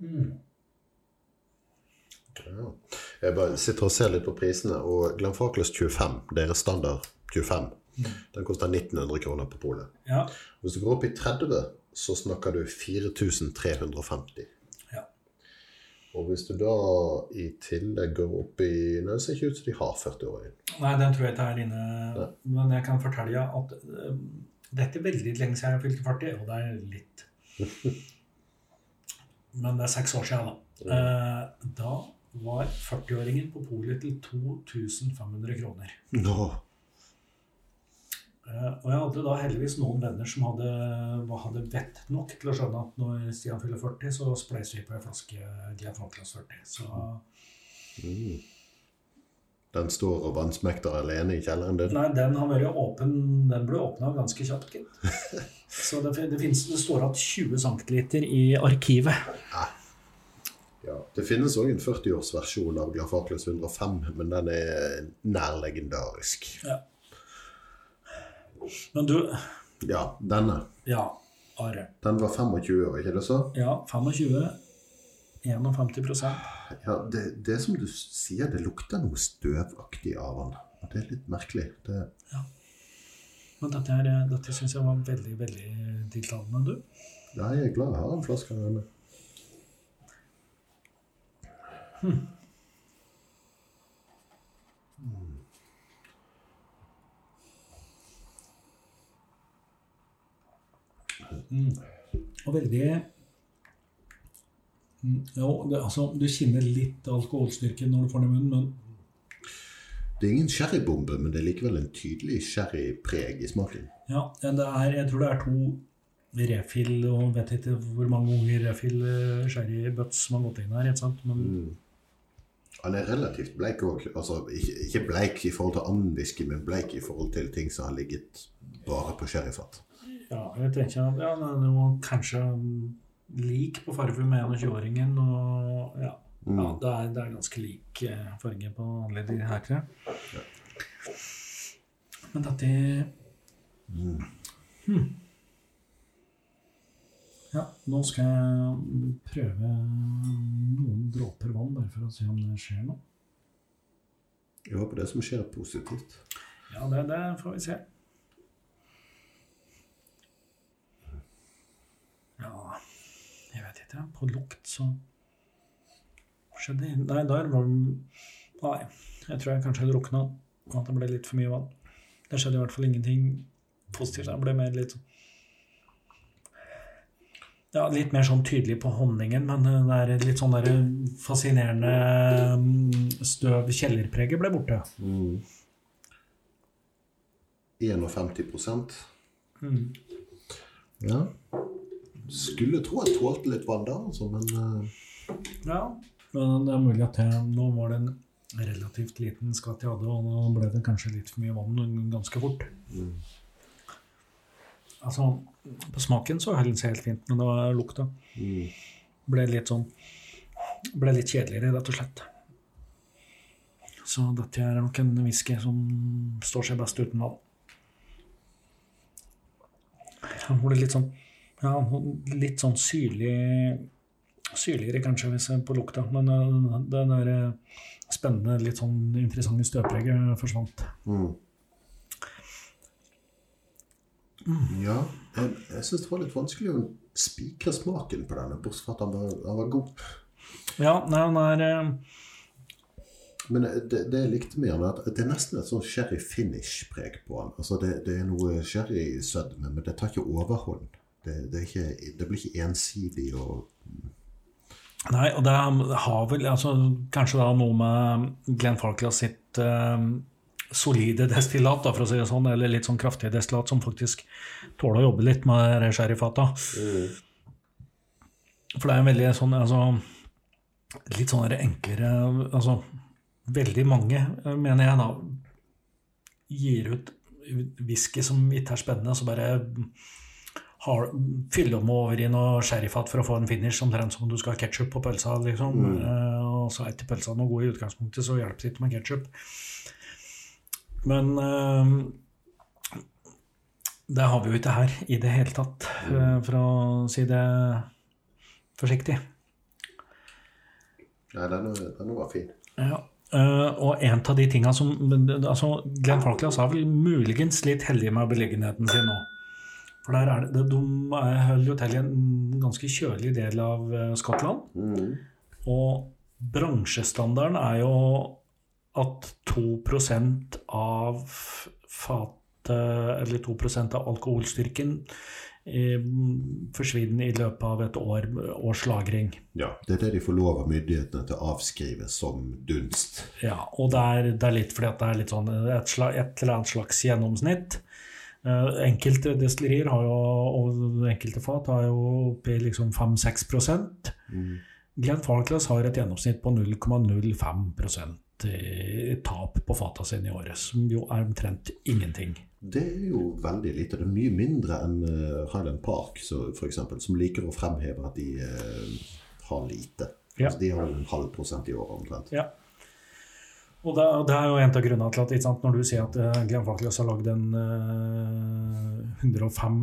mm. Ja. Jeg bare sitter og ser litt på prisene, og Glenn Farklas 25, deres standard 25, den koster 1900 kroner på polet. Ja. Hvis du går opp i 30, så snakker du 4350. Ja. Og hvis du da i tillegg går opp i Nei, det ser ikke ut som de har 40-åringen. Nei, den tror jeg ikke er inne. Nei. Men jeg kan fortelle at uh, er er veldig lenge siden jeg fylte 40, og det er litt. [laughs] Men det er seks år siden, da. Eh, da var 40-åringen på polet til 2500 kroner. Nå. Eh, og jeg hadde da heldigvis noen venner som hadde, hadde vett nok til å skjønne at når Stian fyller 40, så spleiser vi på en flaske Falklands 40. Så Mm. Den står og vannsmekter alene i kjelleren din? Nei, den åpen Den ble åpna ganske kjapt, gitt. [laughs] Så det, det, finnes, det står igjen 20 cm i arkivet. Ja. Det finnes òg en 40-årsversjon av Glafakles 105, men den er nær legendarisk. Ja. Men du Ja, denne. Ja, Are. Den var 25 år, ikke det så? Ja, 25. 51 Ja, det, det som du sier, det lukter noe støvaktig av den. Og Det er litt merkelig. Det, Men dette, her, dette syns jeg var veldig, veldig tiltalende, du. ja, jeg er glad jeg har en flaske av denne. Og veldig Mm, Jo, det, altså, du kjenner litt alkoholstyrke når du får den i munnen, men Det er ingen sherrybombe, men det er likevel en tydelig sherrypreg i smaken. ja, det er, jeg tror det er to refill, og vet ikke hvor mange unger refill sherrybuts sherrybutts som har gått inn her. ikke sant? Men Han er relativt bleik òg. Altså, ikke, bleik i forhold til annen whisky, men bleik i forhold til ting som har ligget bare på sherryfat. ja, jeg tenker at ja, den var kanskje lik på farge med 21-åringen. og ja, ja det, er, det er ganske lik eh, farge på alle de her tre. Men dette hmm. Ja, nå skal jeg prøve noen dråper vann, bare for å se om det skjer noe. Jeg håper det som skjer, er positivt. Ja, det, det får vi se. Ja, jeg vet ikke. På lukt så skjedde det Nei, der var Nei, jeg tror jeg kanskje drukna. Og at det ble litt for mye vann. Det skjedde i hvert fall ingenting positivt. Det ble mer litt sånn ja, litt mer sånn tydelig på honningen, men det er litt sånn der fascinerende mm, støv Kjellerpreget ble borte. Mm. 51 Mm. Ja. Skulle tro jeg tålte litt vann da, altså, men eh, Ja, men det er mulig at jeg, nå var det en relativt liten skatt jeg hadde, og nå ble det kanskje litt for mye vann ganske fort. Altså, på smaken så den helt fint, men det var lukta. mm. Ble litt sånn Ble litt kjedeligere, rett og slett. Så dette er nok en whisky som står seg best uten vann. Den ble litt sånn Ja, litt sånn syrlig Syrligere kanskje hvis jeg på lukta, men det den der øh, spennende, litt sånn interessante støvpreget forsvant. Mm. Ja, jeg, jeg syns det var litt vanskelig å spikre smaken på denne, bortsett fra at den var, den var god. Ja, nei, den er eh... Men det, det jeg likte med er at det er nesten et sånn sherry finish-preg på den. Altså det, det er noe sherry-sødme, men det tar ikke overhånd. Det, det, ikke, det blir ikke ensidig og Nei, og det har vel altså, kanskje da noe med Glenn Farclas sitt eh, solide destillat, da, for å si det sånn, eller litt sånn kraftige destillat, som faktisk tåler å jobbe litt med det Mm. For det er en veldig sånn altså, Litt sånn enklere Altså, veldig mange, eh, mener jeg da, gir ut whisky som ikke er spennende, så bare har, fyller om over i noe sherryfat for å få en finish, omtrent som om du skal ha ketsjup på pølsa. liksom. Mm. og så er ikke pølsa noe god i utgangspunktet, så hjelper det ikke med ketsjup. Men eh, det har vi jo ikke her i det hele tatt, eh, for å si det forsiktig. Nei, den, den var fin. Ja. eh, og en av de tinga som altså Glenn Falklas har vel muligens litt heldig med beliggenheten sin nå. For der er det, de er- holder jo til i en ganske kjølig del av eh, Skottland. Mm. Og bransjestandarden er jo at 2% av fatet, eller 2% av alkoholstyrken, eh, forsvinner i løpet av et år, års lagring. Ja, det er det de får lov av myndighetene til å avskrive som dunst. Ja, og det er, det er litt fordi at det er litt sånn et, slag, et eller annet slags gjennomsnitt. Eh, enkelte destillerier har jo, og enkelte fat har jo oppi liksom 5-6 Mm. Glenn Farclas har et gjennomsnitt på 0,05 tap på fata sine i året, som jo er omtrent ingenting. Det er jo veldig lite. Det er mye mindre enn uh, Highland Park, så, for eksempel, som liker å fremheve at de eh, har lite. Ja. Altså, de har en halv prosent i året omtrent. Ja. Og det, det er jo en av grunnene til at sant, når du sier at uh, Glenn Falkløs har lagd en uh, 105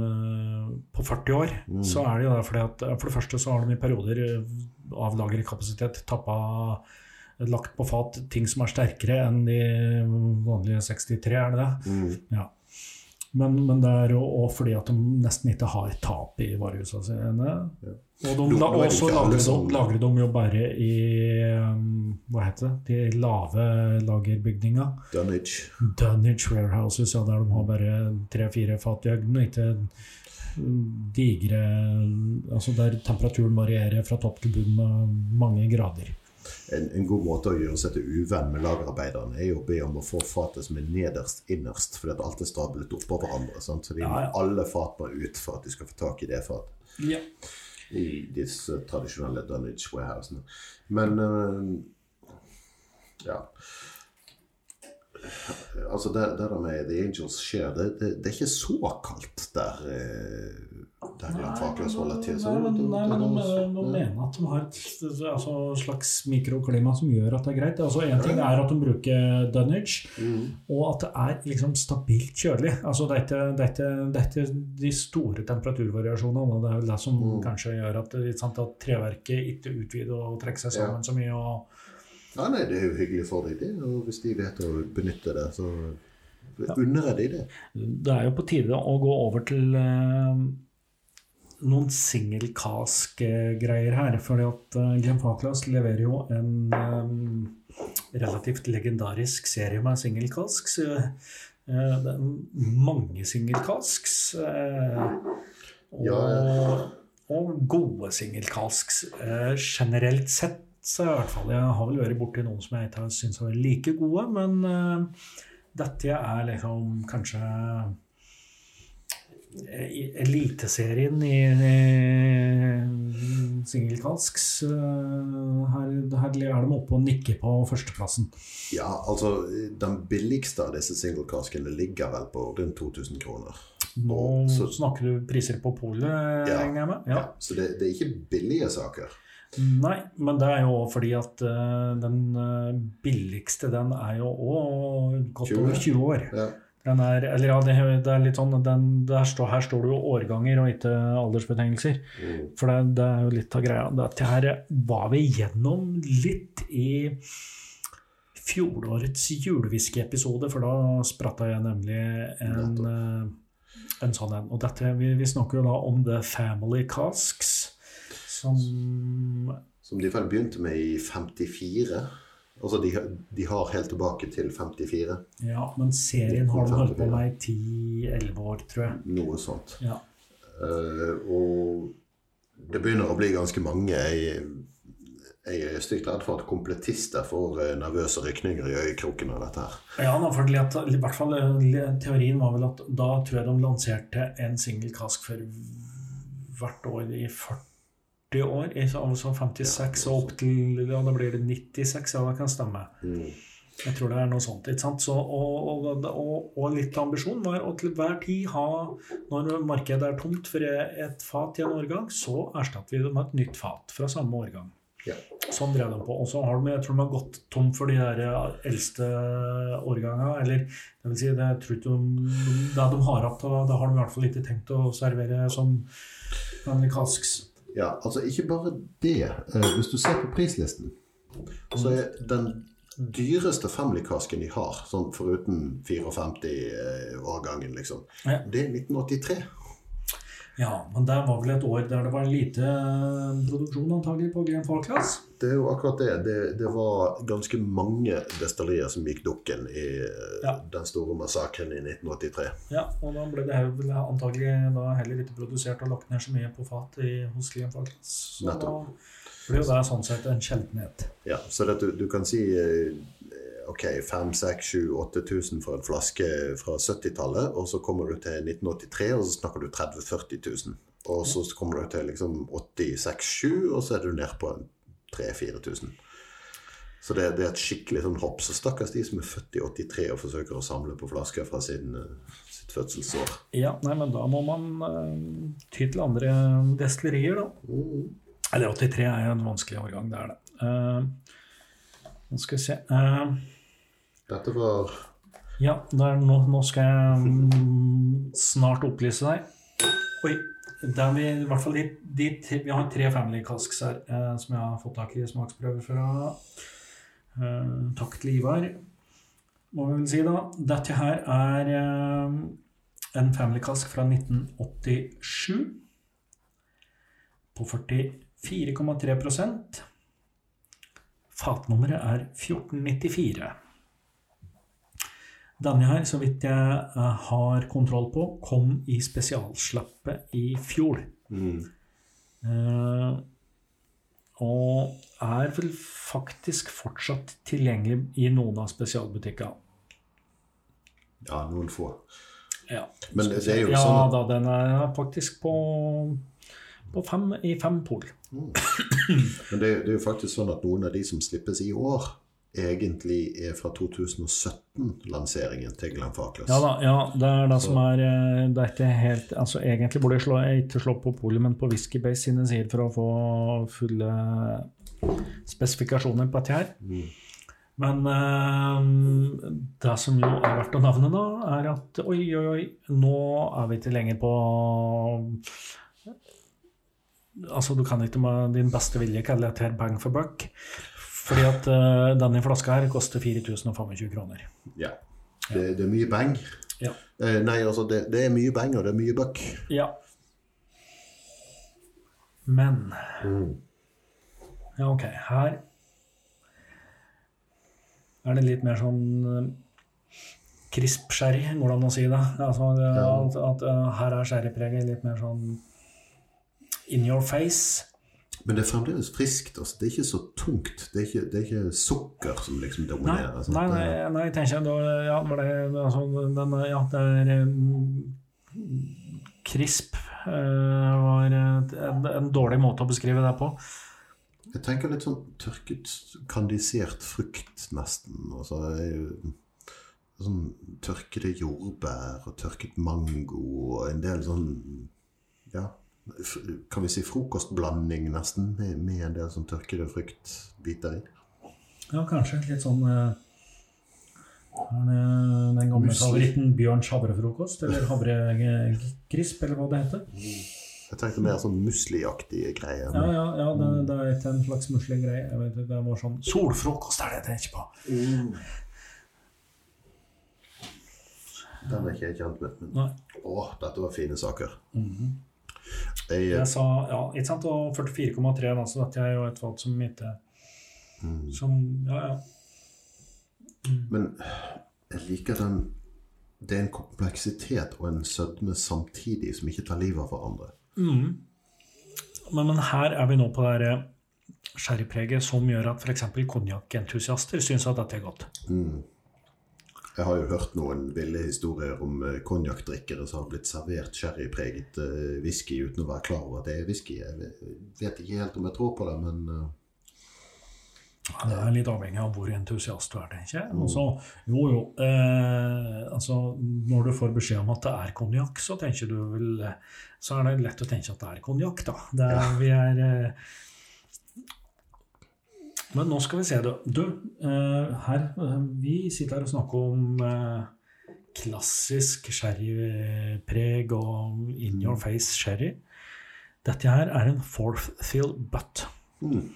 uh, på 40 år, Mm. så er det jo det fordi at for det første så har de i perioder av lagerkapasitet tappa lagt på fat ting som er sterkere enn de vanlige 63, er det det? Mm. Ja. Men, men det er jo fordi at de nesten ikke har tap i varehusene sine. Ja. Og de, la, også lagrer de, lagrer de jo bare i um, Hva heter det? De lave lagerbygninga. Dunnage. Dunnage warehouses, ja, der de har bare tre-fire fat i øgden, ikke digre Altså der temperaturen varierer fra topp til bunn med mange grader. En, en god måte å gjøre seg til uvenn med lagerarbeiderne er jo å be om å få fatet som er nederst innerst, fordi at alt er stablet oppå hverandre. Sant? Så de må alle fat må ut for at de skal få tak i det fatet. Ja. i disse tradisjonelle Dunnage warehousene. Men uh, ja. Altså, det, det der med The Angels skjer, det, det, det er ikke så kaldt der, eh, der Jan Fakløs holder til. Så Nei, men, nei, men de, de mener at de har et altså, slags mikroklima som gjør at det er greit. Altså, en ting er at de bruker Dunnage, Mm. og at det er liksom stabilt kjølig. Altså, det, er ikke, det, er det er de store temperaturvariasjonene. Det er vel det som Mm. kanskje gjør at, sant, at treverket ikke utvider og trekker seg sammen så mye. og Ja, nei, det er jo hyggelig for deg, det. Og hvis de vet å benytte det, så unner jeg deg det. Det er jo på tide å gå over til eh, noen singelkask-greier her. fordi at uh, Glenn Faklas leverer jo en um, relativt legendarisk serie med singelkasks. Uh, det er mange singelkasks. Uh, og, Ja, og gode singelkasks. Uh, generelt sett så i hvert fall Jeg har vel vært borti noen som jeg ikke syns er like gode, men eh, dette er liksom kanskje Eliteserien i, i singelkasks. eh, Her, her er de oppe og nikker på førsteplassen. Ja, altså, den billigste av disse singelkaskene ligger vel på rundt 2000 kroner. Nå Så- snakker du priser på polet, Ja. regner jeg med? Ja. Så det, det er ikke billige saker. Nei, men det er jo fordi at eh, den eh, billigste, den er jo òg godt 20. over 20 år. Ja. Den er, eller ja, det, det er litt sånn den, står, Her står det jo årganger og ikke aldersbetegnelser. Mm. For det, det er jo litt av greia. Dette her var vi gjennom litt i fjorårets julewhisky-episode, for da spratta jeg nemlig en, eh, en sånn en. Og dette, vi, vi snakker jo da om The Family Casks, som Som de vel begynte med i 54. Altså, de, de har helt tilbake til 54. Ja, men serien har de holdt på med i 10-11 år, tror jeg. Noe sånt. Ja. Uh, og det begynner å bli ganske mange. Jeg, jeg er stygt redd for at kompletister får eh, nervøse rykninger i øyekroken av dette her. Ja, da, for at, i hvert fall eh, Teorien var vel at da tror jeg de lanserte en single cask for hvert år i 40 år. Altså 56 og opp til ja, da blir det 96, ja, det kan stemme. Mm. Jeg tror det er noe sånt. ikke sant? Så, og, og, og, og litt av ambisjonen var å til hver tid ha Når markedet er tomt for et fat i en årgang, så erstatter vi det med et nytt fat fra samme årgang. Ja. Sånn drev de på. Og så har de, jeg tror de har gått tom for de der eldste årgangene. Eller det vil si, det, tror ikke de, det de har hatt, da har de i hvert fall ikke tenkt å servere som casks. Ja, altså ikke bare det. Eh, hvis du ser på prislisten, så er den dyreste Family-kasken de har, sånn foruten 54-årgangen, liksom, det er 1983. Ja, men det var vel et år der det var lite produksjon antagelig på Glen Falklands? Det er jo akkurat det. det. Det var ganske mange destillerier som gikk dukken i eh, Ja. den store massakren i 1983. Ja, og da ble det vel antagelig da heller ikke produsert og lagt ned så mye på fat i, hos Glen Falklands. Så da Nettopp. blir jo det sånn sett en sjeldenhet. Ja, så det, du, du kan si eh, ok, 5 6 7 8000 for en flaske fra 70-tallet, og så kommer du til 1983, og så snakker du 30 000-40 000. Og så kommer du til liksom 86 7 og så er du ned på 3000-4000. Så det, det er et skikkelig sånn hopp. Så stakkars de som er født i 83 og forsøker å samle på flasker fra sin, eh, sitt fødselsår. Ja, nei, men da må man uh, ty til andre destillerier, da. Eller 83 er jo en vanskelig årgang, det er det. Uh, nå skal vi se Eh, Dette var Ja, det er nå, nå skal jeg mm, snart opplyse deg. Oi. Det er vi, i hvert fall de, de, vi har tre family casks her eh, som jeg har fått tak i smaksprøver fra. Eh, takk til Ivar, må vi vel si da. Dette her er eh, en family cask fra 1987 på 44,3% Fatnummeret er 1494. Denne her, så vidt jeg eh, har kontroll på, kom i spesialslappet i fjor. mm, Eh, og er vel faktisk fortsatt tilgjengelig i noen av spesialbutikkene. Ja, noen få. Ja, Men det, er jo ja sånn Ja da, den er faktisk på, på fem, i fem pol. Men det, det er jo faktisk sånn at noen av de som slippes i år, egentlig er fra 2017-lanseringen til Glenn Farkless. Ja da, ja, det er det som er eh, Det er ikke helt Altså Egentlig burde jeg slå, ikke slå på polet, men på Whiskybase sine sider for å få fulle spesifikasjoner på dette her. Men eh, det som jo er verdt å nevne, da, er at oi, oi, oi, nå er vi ikke lenger på Altså, du kan ikke med din beste vilje kalle dette her bang for buck. Fordi at uh, denne flaska her koster 4025 kroner. Ja. Det, det er mye bang. Ja. Eh, nei, altså, det, det er mye bang, og det er mye buck. Ja. Men Ja, ok. Her er det litt mer sånn eh, crisp sherry, går det an å si det? Altså, det at, at eh, her er sherrypreget litt mer sånn in your face. Men det er fremdeles friskt. Altså. Det er ikke så tungt. Det er ikke, det er ikke sukker som liksom dominerer. Nei, nei, nei, nei tenker jeg da Ja, det, altså, den, ja, det er um, Crisp eh, var en, en dårlig måte å beskrive det på. Jeg tenker litt sånn tørket, kandisert frukt, nesten. Altså, sånn tørkede jordbær og tørket mango og en del sånn Ja, kan vi si frokostblanding, nesten, med, med en del sånn tørkede fruktbiter i. Ja, kanskje. Litt sånn eh, Er det den gamle favoritten Bjørns havrefrokost? Eller havrekrisp, eller hva det heter? Jeg tenkte mer sånn musliaktige greier. Ja, ja, ja det, det er ikke en slags musligreie. Det var sånn Solfrokost er det jeg tenker på. Den er ikke jeg kjent med. Men... Nei. Å, dette var fine saker. Mhm. Jeg, Jeg sa ja, ikke sant, og 44,3, da, så dette er jo et valg som ikke Som Ja, ja. Men jeg liker den Det er en kompleksitet og en sødme samtidig som ikke tar livet av hverandre. Men, men her er vi nå på det her eh, sherrypreget som gjør at f.eks. konjakkentusiaster syns at dette er godt. Jeg har jo hørt noen ville historier om eh, konjakkdrikkere som har blitt servert sherrypreget eh, whisky uten å være klar over at det er whisky. Jeg vet- ikke helt om jeg tror på det, men eh, Ja, Det er litt avhengig av hvor entusiast du er, tenker jeg. Og jo, jo. Eh, altså, når du får beskjed om at det er konjakk, så Så er det lett å tenke at det er konjakk, da. Det er, Vi er eh, Men nå skal vi se, du. Du, eh, her eh, Vi sitter her og snakker om eh, klassisk sherrypreg og in your face sherry. Dette her er en fourth fill butt. den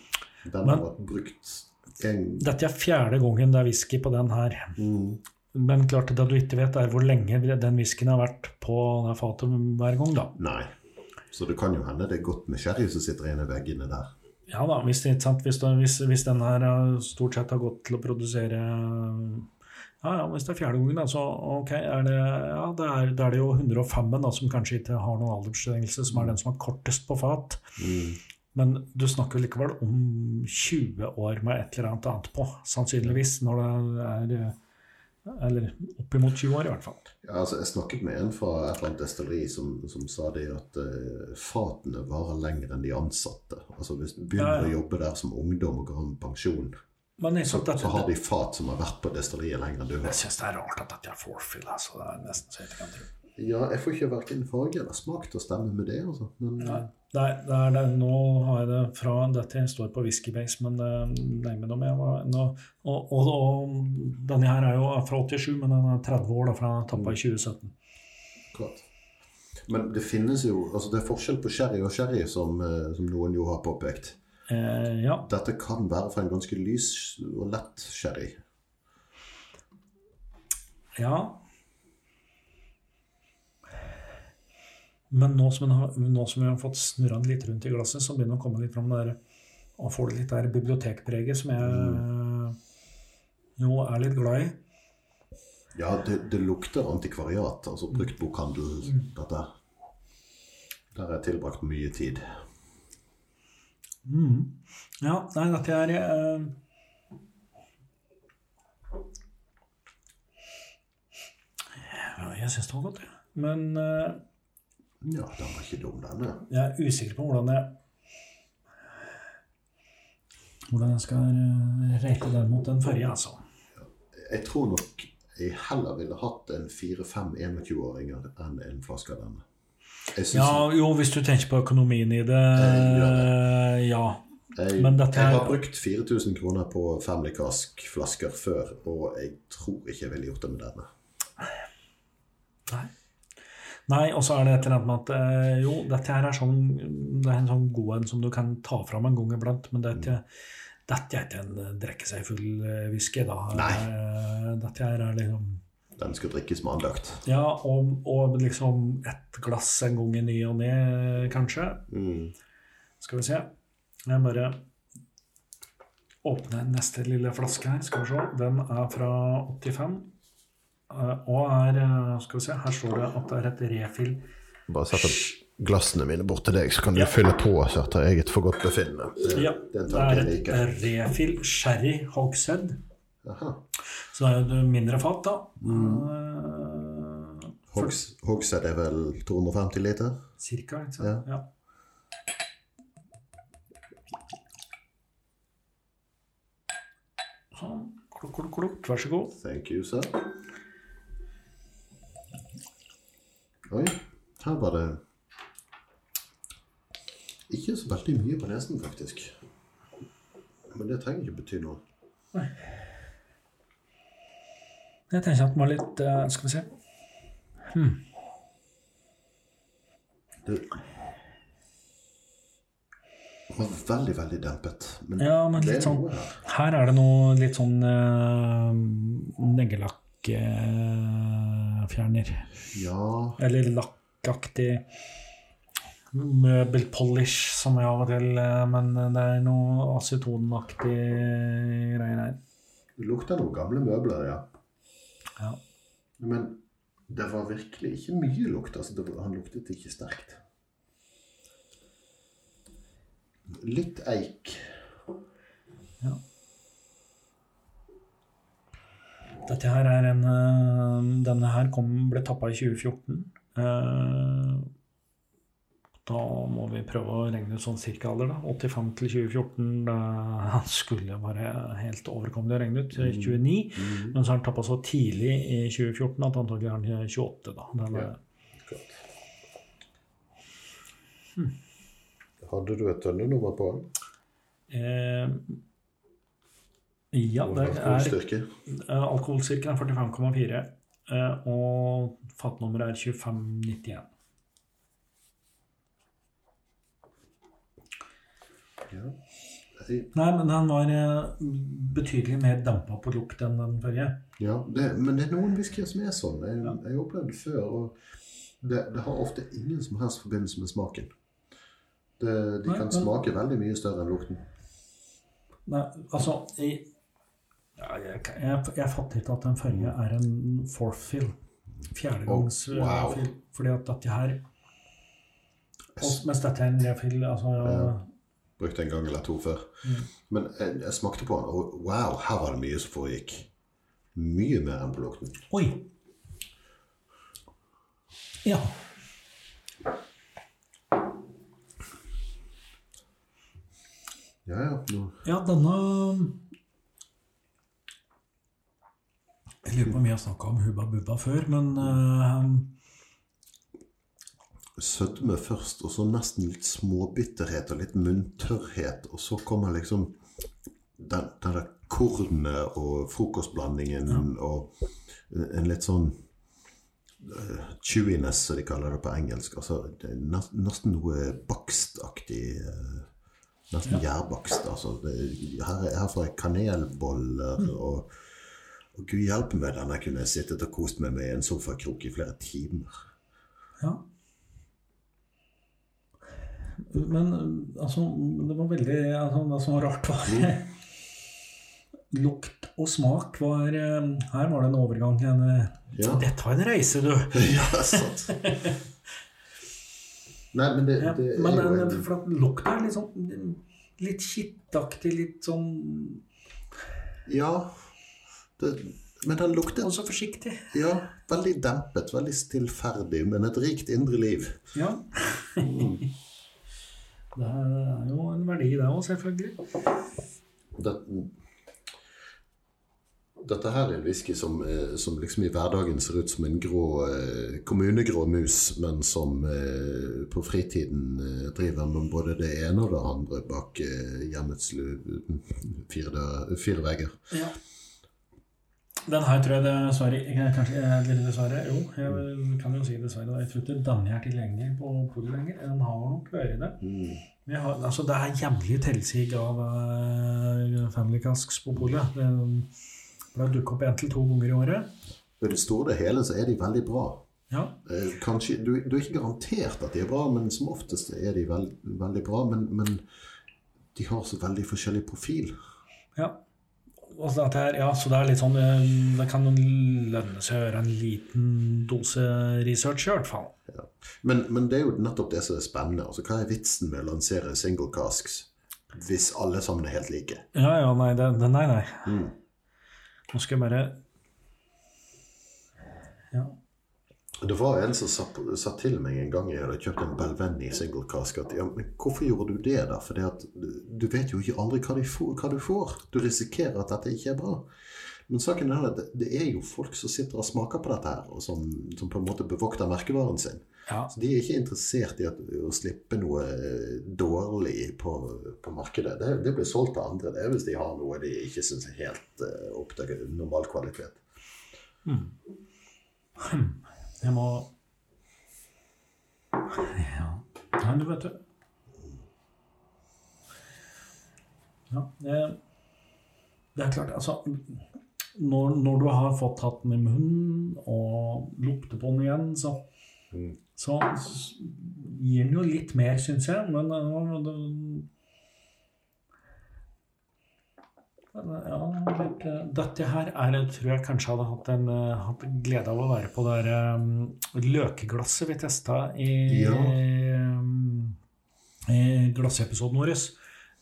Men- har vært brukt en Dette er fjerde gangen det er whisky på den her. Men klart det du ikke vet, er hvor lenge den whiskyen har vært på det fatet hver gang. da. Nei. Så det kan jo hende det er godt med sherry som sitter inne i veggene der. Ja da, Hvis, hvis, hvis, hvis den her eh, stort sett har gått til å produsere Ja, ja, Hvis det er fjerde gangen, da, så ok, er det, ja, det er, det er det jo 105 da, som kanskje ikke har noen aldersbestemmelse, som er den som er kortest på fat. Men du snakker likevel om 20 år med et eller annet annet på, sannsynligvis, når det er eh, Eller oppimot 20 år, i hvert fall. Ja, altså, jeg snakket med en fra et eller annet destilleri som, som sa det at uh, fatene varer lenger enn de ansatte. Altså Hvis du begynner Ja, ja. å jobbe der som ungdom og går med pensjon, jeg, Så, dette, så har de fat som har vært på destilleriet lenger enn du jeg har. syns det er rart at dette er forfill. Altså. Det er nesten så jeg ikke kan tro. Ja, jeg får ikke verken farge eller smak til å stemme med det, altså. Men Nei, Nei, det er det. Nå har jeg det fra dette står på whiskybase, men det er med om jeg var nå, og, og, og denne her er jo fra 87, men den er 30 år, da, for den tappa i 2017. Klart. Men det finnes jo altså Det er forskjell på sherry og sherry, som, eh, som noen jo har påpekt. Eh, ja. Dette kan være fra en ganske lys og lett sherry. ja. Men nå som, har, nå som vi har fått snurra den litt rundt i glasset, så begynner det å komme litt fram der Og får det litt der bibliotekpreget som jeg jo er litt glad i. Ja, det, det lukter antikvariat, altså bruktbokhandel, dette. Der har jeg tilbrakt mye tid. Mm. Ja, nei, dette er eh, ja, Jeg syns det var godt, jeg. Men eh, Ja, den var ikke dum, denne. jeg er usikker på hvordan jeg Hvordan jeg skal reite rate den mot den forrige, altså. Jeg tror nok jeg heller ville hatt en 4-5 21-åringer enn en flaske av denne. Ja, jo, hvis du tenker på økonomien i det gjør Ja. jeg, men dette jeg har brukt 4000 kroner på Family Cask-flasker før, og jeg tror ikke jeg ville gjort det med denne. Nei. Nei, og så er det et eller annet med at eh, jo, dette her er sånn Det er en sånn god en som du kan ta fram en gang iblant, men dette, dette er ikke en eh, drikke seg full eh, whisky, da. Nei. Dette er liksom Den skal drikkes med andakt. Ja, og, og liksom et glass en gang i ny og ne, kanskje. Mm. Skal vi se. Jeg bare åpner neste lille flaske her. Skal vi se. Den er fra 85. eh, Og er eh, Skal vi se, her står det at det er et refill Bare sette glassene mine bort til deg, så kan du Ja. fylle på så etter eget forgodtbefinnende. Ja, det er det et refill sherry hogshead. Så det er jo et mindre fat, da. Mm. Eh, Hogs, Hogshead er vel 250 liter? cirka, ikke sant? Ja. Ja. Sånn. Klukk, klukk, klukk. Vær så god. Thank you, sir. Oi, her var det ikke så veldig mye på nesen, faktisk. Men det trenger ikke bety noe. Jeg tenker at den var litt uh, Skal vi se. Det var veldig, veldig dempet. Men Ja, men det litt sånn her. Er det noe litt sånn uh, neggelakkfjerner. Ja, Eller lakkaktig møbelpolish, som jeg av og til eh, Men det er noe acetonaktig greier her. det lukter noen gamle møbler, ja. Ja. Men det var virkelig ikke mye lukt. Altså, det, var- han luktet ikke sterkt. Litt eik. Ja. Dette her er en eh, Denne her kom, ble tappa i 2014. Eh, Da må vi prøve å regne ut sånn cirka alder, da. 85 til 2014. Da han [laughs] skulle være helt overkommelig å regne ut. 29. Mm. Men så har han tappa så tidlig i 2014 at antagelig er han 28, da. Den ja. Hmm. Hadde du et tønnenummer på den? eh, ja, det er alkoholstyrke? Eh, Alkoholstyrken er 45,4, eh, og fatnummeret er 2591. Ja. Nei, men den var eh, betydelig mer dampa på lukt enn den forrige. Ja, det, men det er noen whiskyer som er sånn. Jeg, jeg har opplevd det før. og det, det har ofte ingen som helst forbindelse med smaken. Det, de Nei, kan men- smake veldig mye større enn lukten. Nei, altså Jeg, ja, jeg, jeg, jeg fatter ikke at den forrige er en fourth fill. Fjerdegangs Oh, wow. eh, fill. Fordi at dette her og, Mens dette er en refill altså, Ja. Brukt en gang eller to før. Mm. Men jeg, jeg smakte på den, og wow, her var det mye som foregikk. Mye mer enn på lukten. Oi! Ja. Ja, ja. Ja, denne Jeg lurer på om vi har snakka om Hubba Bubba før, men uh, Sødme først, og så nesten litt småbitterhet og litt munntørrhet. Og så kommer liksom den, den der kornet og frokostblandingen og en litt sånn uh, chewiness, som de kaller det på engelsk. Altså, nesten noe bakstaktig. Uh, nesten Ja. gjærbakst. Altså, her, her får jeg kanelboller og, og gud hjelpe meg, denne kunne jeg sittet og kost meg med i en sofakrok i flere timer. Ja. Men altså, det var veldig altså, Det som var rart, var [laughs] Lukt og smak var eh, Her var det en overgang. En, eh, Ja. Dette var en reise, du! [laughs] Ja, sant. Nei, men det, Ja, det er men jo en, for at lukta er litt sånn Litt kittaktig, litt sånn Ja. Det, men den lukter Og så forsiktig. ja, veldig dempet, veldig stillferdig, men et rikt indre liv. Ja. det er jo en verdi, det òg, selvfølgelig. Det, dette her er en whisky som, eh, som liksom i hverdagen ser ut som en grå, eh, kommunegrå mus, men som eh, på fritiden driver med både det ene og det andre bak hjemmets fire, fire vegger. Ja. Den her tror jeg dessverre jeg- Kanskje eller dessverre, jo. Jeg kan jo si dessverre. Jeg tror ikke denne er tilgjengelig på polet lenger. Den har nok vært det. Vi har, altså, det er jevnlig tilsig av uh, Family Casks på polet. Det pleier å dukke opp én til to ganger i året. I det store hele så er de veldig bra. Ja. Eh, Kanskje, du, du er ikke garantert at de er bra, men som oftest er de veld, veldig bra. Men, men de har så veldig forskjellig profil. ja. Og så her, ja, så det er litt sånn eh, Det kan lønne seg å gjøre en liten dose research, i hvert fall. Ja. Men, men det er jo nettopp det som er spennende. Altså, hva er vitsen med å lansere single casks hvis alle sammen er helt like? Ja, ja, nei, det, det, nei, nei. Mm. Nå skal jeg bare Ja. Det var en som sa, sa til meg en gang jeg hadde kjøpt en Belvenni single cask, at ja, men hvorfor gjorde du det, da? For du vet jo ikke aldri hva, får, hva du får. Du risikerer at dette ikke er bra. Men saken er at det, er jo folk som sitter og smaker på dette her, og som, som på en måte bevokter merkevaren sin. ja. Så de er ikke interessert i at, å slippe noe eh, dårlig på, på markedet. Det, det blir solgt til andre. Det hvis de har noe de ikke syns er helt uh, opp til normal kvalitet. [clears throat] Jeg må Ja. Nei, du vet det. Ja, det, er klart, altså når, når du har fått tatt den i munnen og lukter på den igjen, så, Mm. så gir den jo litt mer, syns jeg. Men øh, det, men, ja, litt, dette her er, tror jeg kanskje hadde hatt, en, øh, hatt glede av å være på det der um, løkeglasset vi testa i, Ja. um, i glassepisoden vår.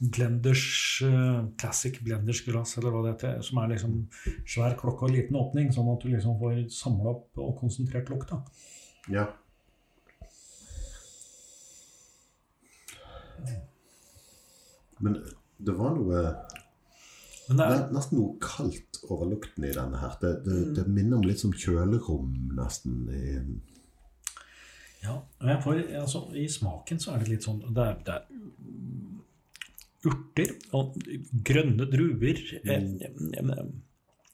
Blenders uh, Classic Blenders glass, eller hva det heter. Som er liksom svær klokke og liten åpning, sånn at du liksom får samla opp og konsentrert lukta. Ja. Men det var noe det er, ne- Nesten noe kaldt over lukten i denne her. Det, det, det minner om litt som kjølerom, nesten. Ja, får, altså, I smaken så er det litt sånn Det er, det er urter og grønne druer. Mm.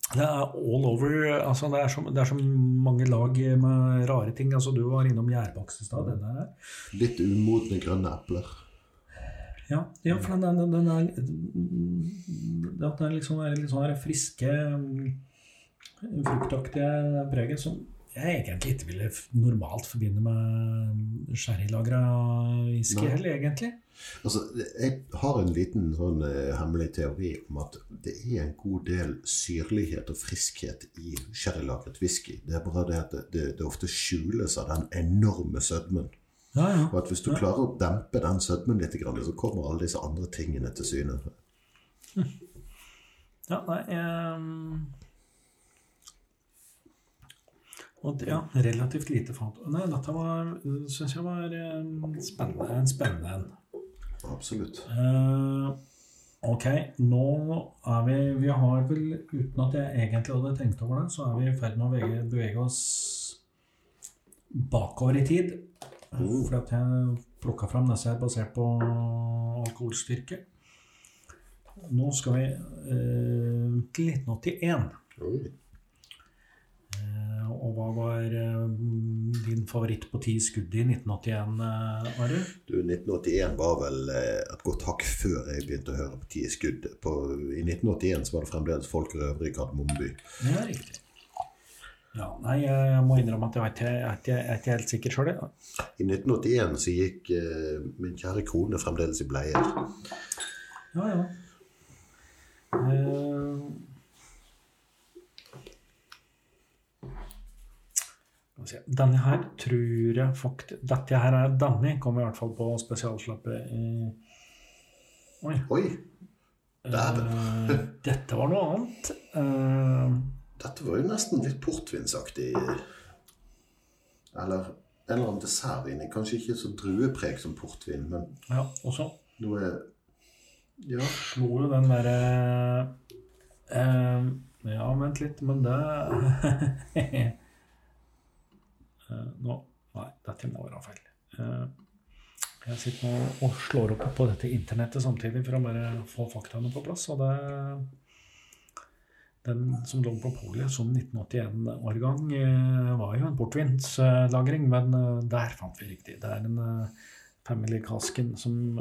Det er all over altså det, er så, det er så mange lag med rare ting. altså Du var innom gjærbakst i stad. Er Litt umodne grønne epler. Ja, ja for den, den, den er det at det er liksom, er litt sånn friske, mm, fruktaktige preget som jeg egentlig ikke ville normalt forbinde med sherrylagra whisky heller, egentlig. Altså, jeg har en liten sånn eh, hemmelig teori om at det er en god del syrlighet og friskhet i sherrylagret whisky. Det er bare det at det, det, det ofte skjules av den enorme sødmen. Ja, ja. Og at hvis du klarer å dempe den sødmen litt, så kommer alle disse andre tingene til syne. ja nei um... Og det- ja, relativt lite fat. Nei, dette var, syns jeg var um, spennende. En spennende en. Absolutt. Uh, Ok, nå er vi Vi har vel, uten at jeg egentlig hadde tenkt over det, så er vi i ferd med å bevege, bevege oss bakover i tid. Mm. Fordi at jeg plukka fram disse her basert på alkoholstyrke. Nå skal vi eh, til 1981. Oi. Eh, og hva var eh, din favoritt på ti skudd i 1981, eh, Are? Du, 1981 var vel eh, et godt hakk før jeg begynte å høre på Ti skudd. På, I 1981 så var det fremdeles folk røvere i Kardemommeby. Det er riktig. Ja, nei, jeg må innrømme at jeg, vet, jeg, ikke- jeg er ikke helt sikker sjøl. I 1981 så gikk eh, min kjære kone fremdeles i bleier. Ja, ja. Se. Denne her tror jeg faktisk Dette her er Danny, kommer i hvert fall på spesialslappet i Oi. Oi. Eh, dette var noe annet. Eh, dette var jo nesten litt portvinsaktig. Eller en eller annen dessertvin. Kanskje ikke så druepreg som portvin, men ja, også. noe Ja. slo jo den derre eh, Ja, vent litt, men det [laughs] eh, Nå Nei, dette må være feil. Eh, jeg sitter nå og slår opp på dette internettet samtidig for å bare få faktaene på plass. Og det Den som lå på polet som 1981-årgang, eh, var jo en portvinslagring, men eh, der fant vi riktig. Det er en eh, Family Casken som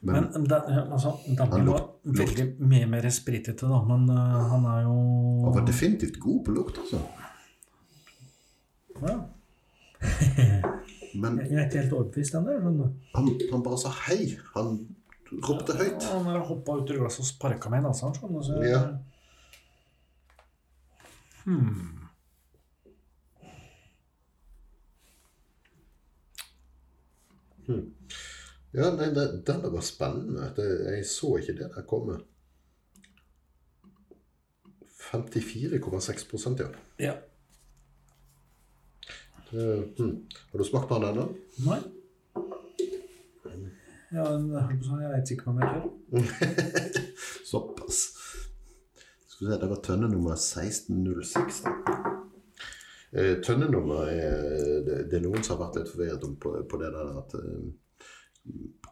Men, Men den, altså, den Han var veldig mye mer spritete, da, men uh, han er jo han var definitivt god på lukt, altså. ja. Men Jeg er ikke helt overbevist ennå. han, han bare sa hei. Han ropte høyt. Ja, Han hoppa ut i glasset og sparka meg i nesa. Sånn, så, Ja. hmm. Ja, nei, det, den var spennende. Det, jeg så ikke det der komme. 54,6% ja. ja. Det, hmm. Har du smakt på den ennå? Nei. Ja, jeg jeg vet ikke hva jeg tør. [laughs] Såpass. Skal vi se, det var tønne nummer 1606. Eh, tønnenummer er det, det er noen som har vært litt forvirret om på, på det der at eh,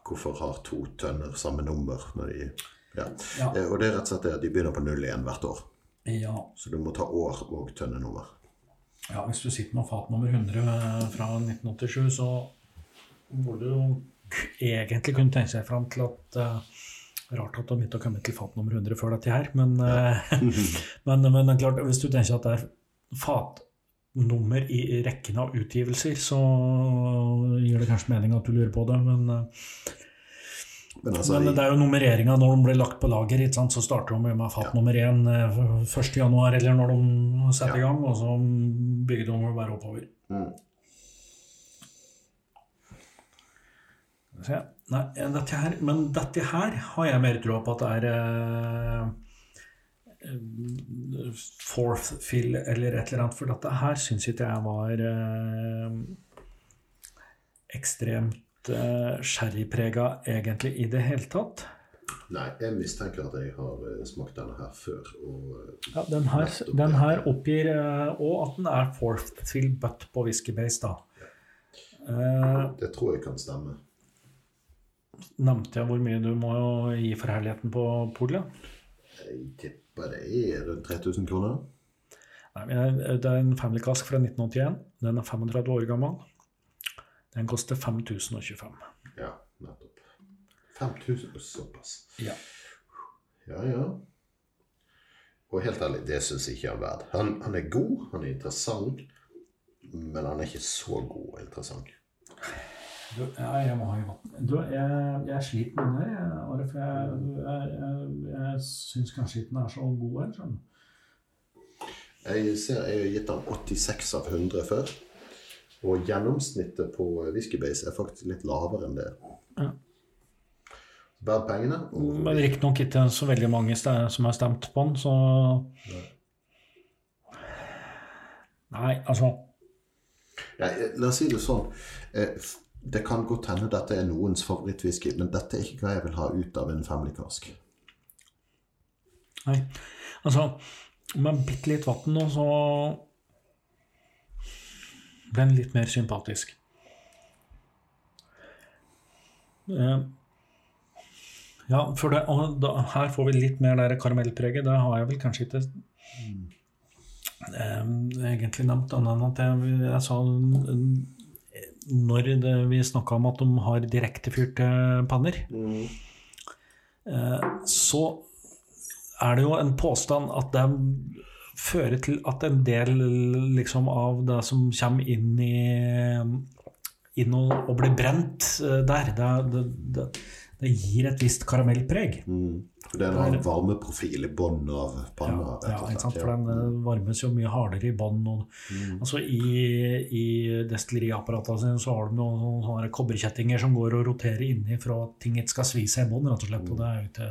Hvorfor har to tønner samme nummer? Når de, ja. Ja. Eh, og det er rett og slett det at de begynner på null igjen hvert år. ja. Så du må ta år og tønnenummer. Ja, hvis du sitter med fat nummer 100 fra 1987, så må du jo egentlig kunne tenke seg fram til at uh, Rart at de begynte å komme til fat nummer 100 før dette her, men, uh, [laughs] men, men klart, hvis du tenker at det er fatnummer i rekken av utgivelser, så gir det kanskje mening at du lurer på det, men, eh, Men altså, men det er jo nummereringa når de blir lagt på lager. Så starter de med fat Ja. nummer én eh, 1. januar, eller når de setter i gang, og så bygger de bare oppover. mm, Skal vi se. Nei, dette her, men dette her har jeg mer tro på at det er eh, eh, fourth fill eller et eller annet. For dette her syns ikke jeg var eh, ekstremt uh, sherryprega egentlig i det hele tatt. nei, jeg mistenker at jeg har eh, smakt denne her før. Og, eh, Ja, den her, den her oppgir òg at den er fourth fill butt på whiskybase, da. Eh, det tror jeg kan stemme. Nevnte jeg hvor mye du må gi for herligheten på polet? Jeg tipper det er rundt 3000 kroner. Nei, men Det er en Family Cask fra 1981. Den er 35 år gammel. Den koster 5025. Ja, nettopp. 5000 og såpass. Ja. Ja, ja. Og helt ærlig, det syns jeg ikke han er verdt. Han, han er god, han er interessant, men han er ikke så god og interessant. Du, ja, jeg må ha i vann. Du, jeg, jeg sliter med den her, Are, for jeg, jeg, jeg, jeg syns kanskje ikke den er så god her. Sånn. Jeg ser jeg har gitt han 86 av 100 før. Og gjennomsnittet på Whiskybase er faktisk litt lavere enn det. Ja. Bær pengene. Og, Men riktignok ikke så veldig mange som har stemt på den, så Nei, altså ja, la oss si det sånn. Det kan godt hende dette er noens favorittwhisky, men dette er ikke hva jeg vil ha ut av en Family Cask. Nei. Altså, med bitte litt vann nå, så ble den litt mer sympatisk. Eh, ja, for det, og da, her får vi litt mer der karamellpreget. Det har jeg vel kanskje ikke eh, egentlig nevnt, annet enn at jeg, jeg sa når det, vi snakka om at de har direktefyrte panner, eh, så er det jo en påstand at det fører til at en del liksom, av det som kommer inn, i, inn og, og blir brent eh, der, det, det, det, det gir et visst karamellpreg. Mm. For det er en varmeprofil i bånn av panna. Ja, ja, sant? for den eh, varmes jo mye hardere i bånn. Mm. Altså, I i destilleriapparatene sine så har de noen sånne, sånne kobberkjettinger som går og roterer inni for at ting ikke skal svi seg i bånn, rett og slett. Og det er jo ikke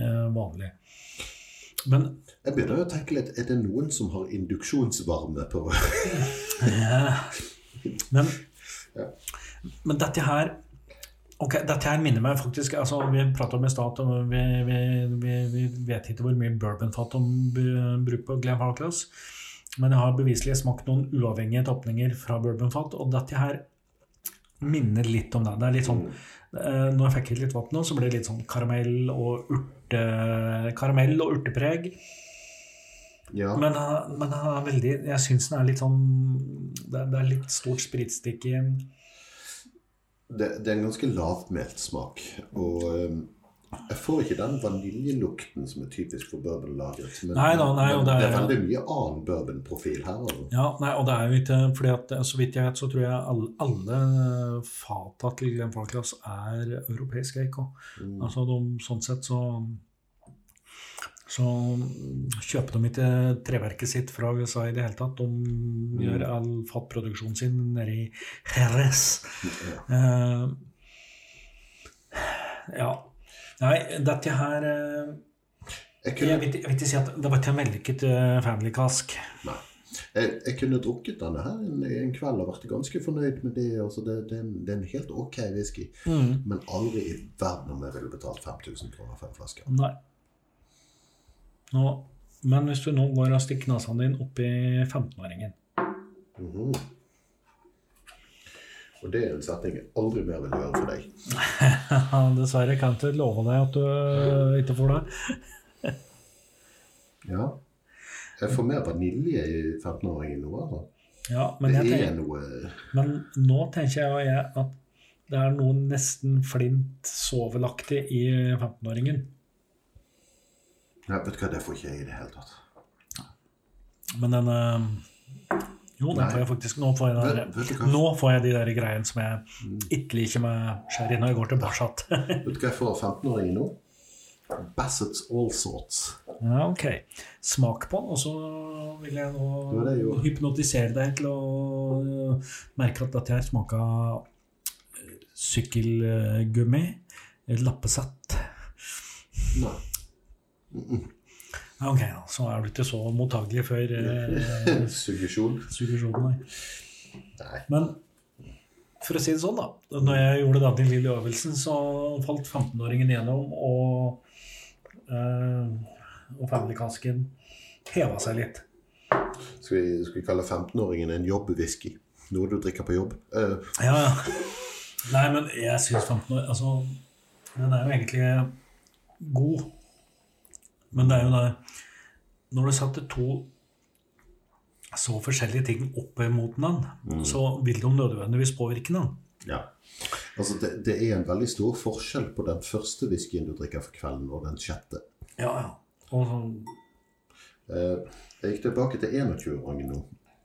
eh, vanlig. Men Jeg begynner å tenke litt Er det noen som har induksjonsvarme på [laughs] Men, Ja. men dette her Ok, Dette her minner meg faktisk altså Vi pratet om i stad at vi, vi, vi, vi vet ikke hvor mye bourbonfat de bruker på Glenn Harclass. Men jeg har beviselig smakt noen uavhengige tapninger fra bourbonfat, og dette her minner litt om det. Det er litt sånn eh, Når jeg fikk i litt vann nå, så ble det litt sånn karamell og urte Karamell og urtepreg. Ja. Men, men han er veldig Jeg syns den er litt sånn Det, det er litt stort spritstikk i den. Det, det er en ganske lavmælt smak. Og um, jeg får ikke den vaniljelukten som er typisk for bourbonlagret. Men, Nei da, nei, men det det er- er veldig mye annen bourbonprofil her. Altså. Ja, nei, og det er jo ikke fordi at Så vidt jeg vet, så tror jeg alle, alle fata til Glenn Falklas er europeiske eik òg. Mm. Altså, de, sånn sett så så kjøper de ikke treverket sitt fra USA i det hele tatt. De gjør all fattproduksjonen sin nede i Jerez. Eh, ja. Nei, dette her uh, Jeg jeg, vil, jeg vil ikke si at det var ikke en vellykket uh, family cask. nei. Jeg, jeg kunne drukket denne her en, en kveld og vært ganske fornøyd med det. Altså det, det, er en, det er en helt ok whisky. Men aldri i verden om jeg ville betalt 5000 kroner for en flaske. Nei. Nå, men hvis du nå går og stikker nesa din opp i 15-åringen Mhm. Og det er en setning jeg aldri mer vil høre for deg. [laughs] Dessverre kan jeg ikke love deg at du øh, ikke får det. [laughs] Ja. Jeg får mer vanilje i 15-åringen nå, altså. Ja, men, Det er tenker, noe men nå tenker jeg at det er noe nesten flint sovelaktig i 15-åringen. Nei, vet du hva, det får ikke jeg i det hele tatt. Men den øh, Jo, den får jeg faktisk. Nå får jeg, Vet, den vet, du nå får jeg de der greiene som jeg ikke liker med sherry når jeg går tilbake. [laughs] vet du hva jeg får av 15-åringen nå? Bassets All Sorts. Ja, ok. Smak på den, og så vil jeg Det det nå hypnotisere deg til å øh, merke at dette her smaka øh, sykkelgummi. et Lappesett. Nei. Ja, ok, da. så er du ikke så mottagelig for eh, [laughs] Suggesjon. nei. Men for å si det sånn, da. Når jeg gjorde den lille øvelsen, så falt 15-åringen gjennom, og, eh, og familykasken heva seg litt. Skal vi, skal vi kalle 15-åringen en jobbwhisky? Noe du drikker på jobb? Uh. Ja, ja. Nei, men jeg syns 15 år Altså, den er jo egentlig god. Men det er jo det Når du setter to så forskjellige ting opp mot den, så vil de nødvendigvis påvirke den. ja. Altså, det, det er en veldig stor forskjell på den første whiskyen du drikker for kvelden, og den sjette. Ja, ja. Og sånn jeg gikk tilbake til 21-åringen nå,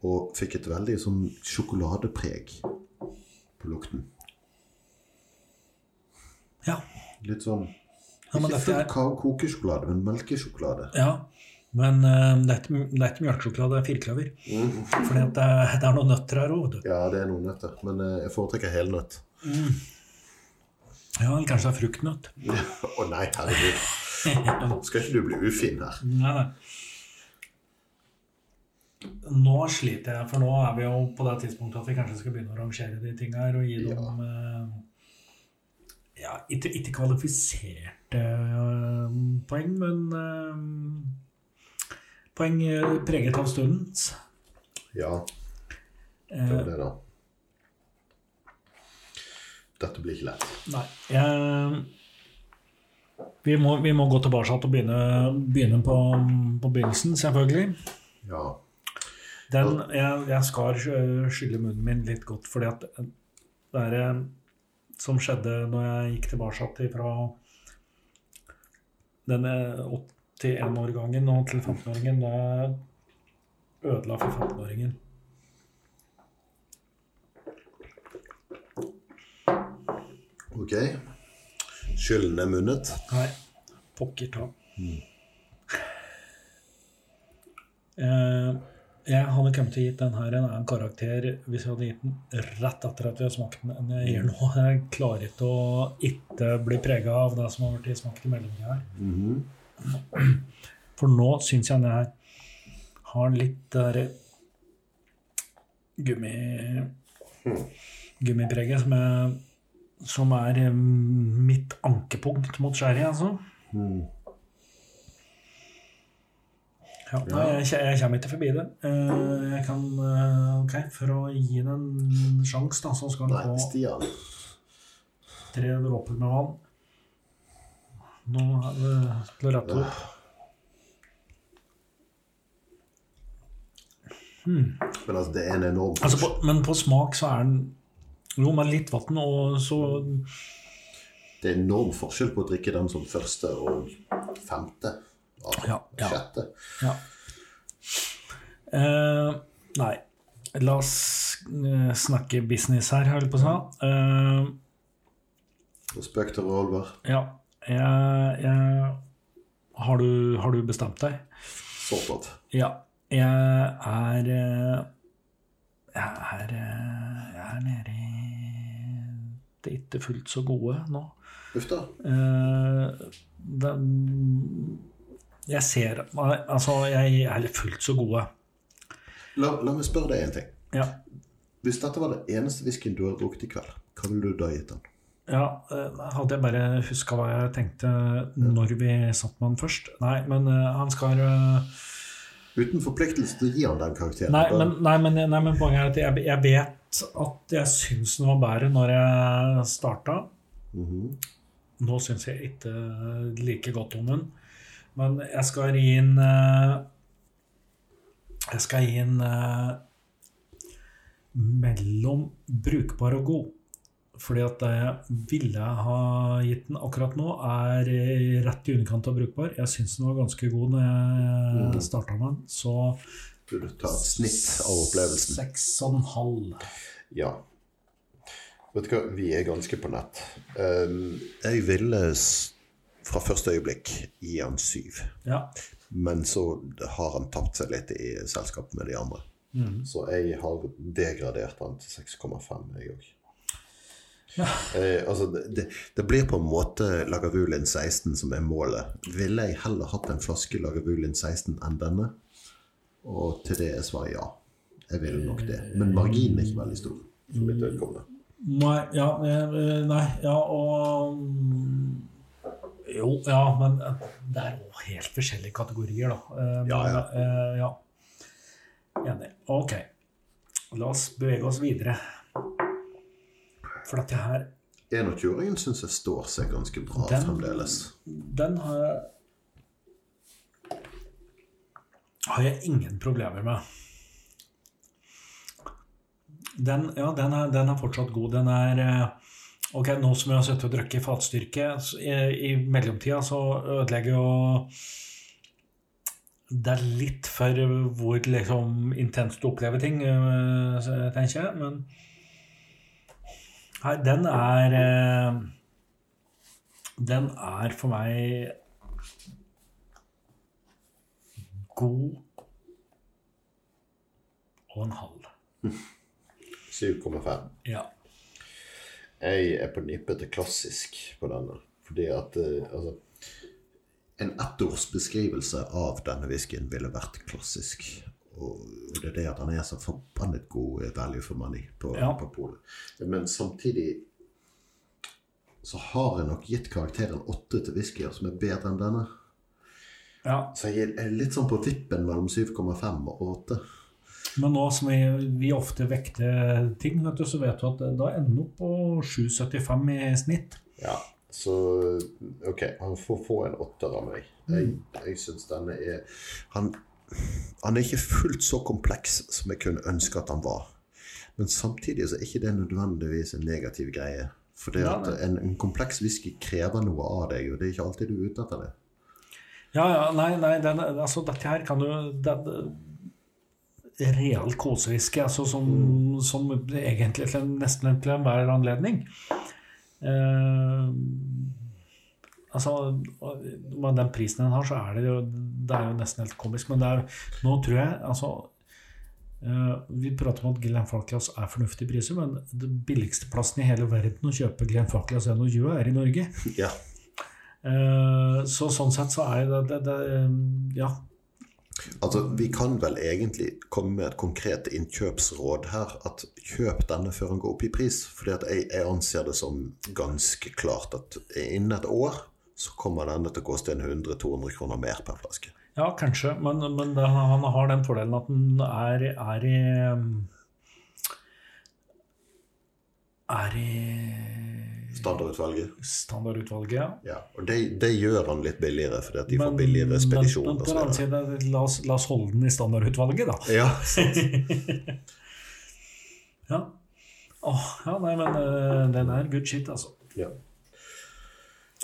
og fikk et veldig sånn sjokoladepreg på lukten. Ja. Litt sånn Ikke dette full kokesjokolade, men melkesjokolade. ja. Men uh, det er ikke, det er ikke melkesjokolade, det er firkløver. Fordi For det, det er noen nøtter her òg. Ja, det er noen nøtter, men uh, jeg foretrekker helnøtt. Ja, eller kanskje det er fruktnøtt. [laughs] Å nei, herregud. [laughs] Skal ikke du bli ufin her? Nei, nei. Nå sliter jeg, for nå er vi jo på det tidspunktet at vi kanskje skal begynne å rangere de tinga her og gi Ja. dem eh, Ja, ikke, ikke kvalifiserte eh, poeng, men eh, poeng eh, preget av stundens. Ja, Eh, det er det, da. Dette blir ikke lett. Nei. Jeg, vi, må, vi må gå tilbake og begynne, begynne på, på begynnelsen, selvfølgelig. Ja. Den, jeg, jeg skal skylle munnen min litt godt, fordi at det er eh, som skjedde når jeg gikk tilbake fra denne 81-årgangen og til 15-åringen, da jeg ødela for 15-åringen. Ok. Skylden er munnet. Nei, pokker ta. Eh, jeg hadde kommet til å gitt den her en annen karakter hvis jeg hadde gitt den rett etter at vi har smakt den enn jeg gir nå. Jeg klarer ikke å ikke bli prega av det som har vært smakt i mellomtida her. Mhm. For nå syns jeg den her har litt derre gummi gummipreget som er, som er mitt ankepunkt mot sherry, altså. Mm. Ja, nei, jeg, jeg kommer ikke forbi det. Eh, Jeg kan eh, Ok, for å gi den en sjanse, da, så skal den få tre dråper med vann. Nå er det til å rette opp. Men altså, det er en enorm Altså på, men på smak så er den Jo, med litt vann og så Det er enorm forskjell på å drikke den som første og femte. Ja, Ja. Sjette. Ja. Uh, nei. La oss eh, snakke business her, holdt på å si. Respekt Og spøk ja, jeg, jeg har, du, har du bestemt deg? Såpass. Ja. Jeg er eh, Jeg er, eh, jeg er nede i det er ikke fullt så gode nå. Uff da. Uh, den, jeg ser Altså, jeg er fullt så gode. La, la meg spørre deg en ting. Ja. Hvis dette var det eneste whiskyen du har drukket i kveld, hva ville du da gitt den? Ja, eh, hadde jeg bare huska hva jeg tenkte når vi satt med han først. Nei, men eh, han skal eh, Uten forpliktelse til å gi han den karakteren. Nei, men, nei, men, nei, men poenget er at jeg, jeg vet at jeg syns den var bedre når jeg starta. Mhm. Nå syns jeg ikke like godt om den. Men jeg skal gi en eh, Jeg skal gi en eh, mellom brukbar og god. Fordi at det jeg ville ha gitt den akkurat nå, er eh, rett i underkant av brukbar. Jeg syns den var ganske god når jeg Mhm. starta med den. Så Burde ta et snitt av opplevelsen? Seks og en halv. Ja. Vet du hva, vi er ganske på nett. Um, jeg ville fra første øyeblikk gi han syv. Ja. Men så har han tapt seg litt i selskap med de andre. Så jeg har degradert han til 6,5, jeg òg. [laughs] Eh, altså, det, det, det blir på en måte Lagavulin 16 som er målet. Ville jeg heller hatt en flaske Lagavulin 16 enn denne? Og til det er svaret ja. Jeg ville nok det. Men marginen er ikke veldig stor. For mitt vedkommende. Nei, ja, eh, nei, ja, og mm, Jo, ja, men eh, det er jo helt forskjellige kategorier, da. Eh, Men, Ja, ja. eh, ja. Enig. Ok. La oss bevege oss videre. For dette her 21-åringen syns jeg står seg ganske bra Den- fremdeles. Den har jeg Har jeg ingen problemer med. Den, ja, den er, den er fortsatt god. Den er Ok, nå som jeg har sittet og drukket fatstyrke i, I mellomtida så ødelegger jo Det er litt for hvor liksom intenst du opplever ting, eh, tenker jeg. Men Nei, den er eh, Den er for meg god og en halv. 7,5. Ja. Jeg er på nippet til klassisk på denne. Fordi at eh, altså En ettårsbeskrivelse av denne whiskyen ville vært klassisk. og det er det at han er så forbannet god value for money på, Ja. på polet. Men samtidig så har jeg nok gitt karakteren åtte til whiskyer som er bedre enn denne. Ja. Så jeg er litt sånn på vippen mellom 7,5 og 8. Men nå som vi, vi ofte vekter ting, vet du, så vet du at da ender du opp på 7,75 i snitt. Ja, så OK, han får få en åtter av meg. Jeg, jeg syns denne er han, han er ikke fullt så kompleks som jeg kunne ønske at han var. Men samtidig så er ikke det nødvendigvis en negativ greie. For det at en, en kompleks whisky krever noe av deg, og det er ikke alltid du er ute etter det. Ja, ja, nei, nei den, altså dette her kan du den, Real kosewhisky, altså som, som egentlig til, nesten til enhver anledning. Eh, altså, Med den prisen den har, så er det jo Det er jo nesten helt komisk. Men er, nå tror jeg altså eh, Vi prater om at Glenn Falklas er fornuftige priser, men den billigste plassen i hele verden å kjøpe Glenn Falklas N20 er i Norge. Ja, Eh, så sånn sett så er det, det, det Ja. Altså Vi kan vel egentlig komme med et konkret innkjøpsråd her. At kjøp denne før den går opp i pris. Fordi at jeg, jeg anser det som ganske klart at innen et år så kommer denne til å koste en 100-200 kroner mer per flaske. Ja, kanskje, men, men det, han har den fordelen at den er, er i Er i Standardutvalget. standardutvalget, ja. Ja, og det, det gjør han litt billigere, fordi at de får billigere spedisjon. Men, men og på den annen side, la oss, la oss holde den i standardutvalget, da. Ja, [laughs] sant. Ja. Åh, ja, nei, men uh, den er good shit, altså. ja.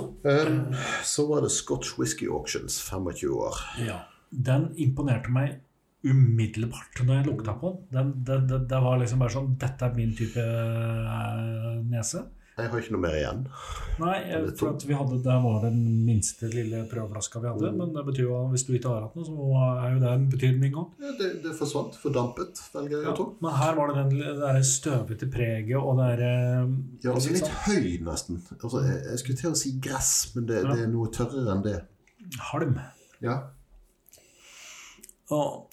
Um, så var det Scotch Whisky Auctions, 25 år. Ja. Den imponerte meg umiddelbart når jeg lukta på den. den det, det, det var liksom bare sånn Dette er min type øh, nese. Jeg har ikke noe mer igjen. Nei, jeg, for at vi hadde, det var den minste lille prøveflaska vi hadde. Men det betyr jo at hvis du ikke har hatt noe, så er jo det en betydning òg. Ja, det, det forsvant. Fordampet, velger jeg å tro. Men her var det den det der støvete preget og det der øh, Ja, altså litt høy, nesten. Altså, jeg, jeg skulle til å si gress, men det, Ja. det er noe tørrere enn det. halm. Ja. Og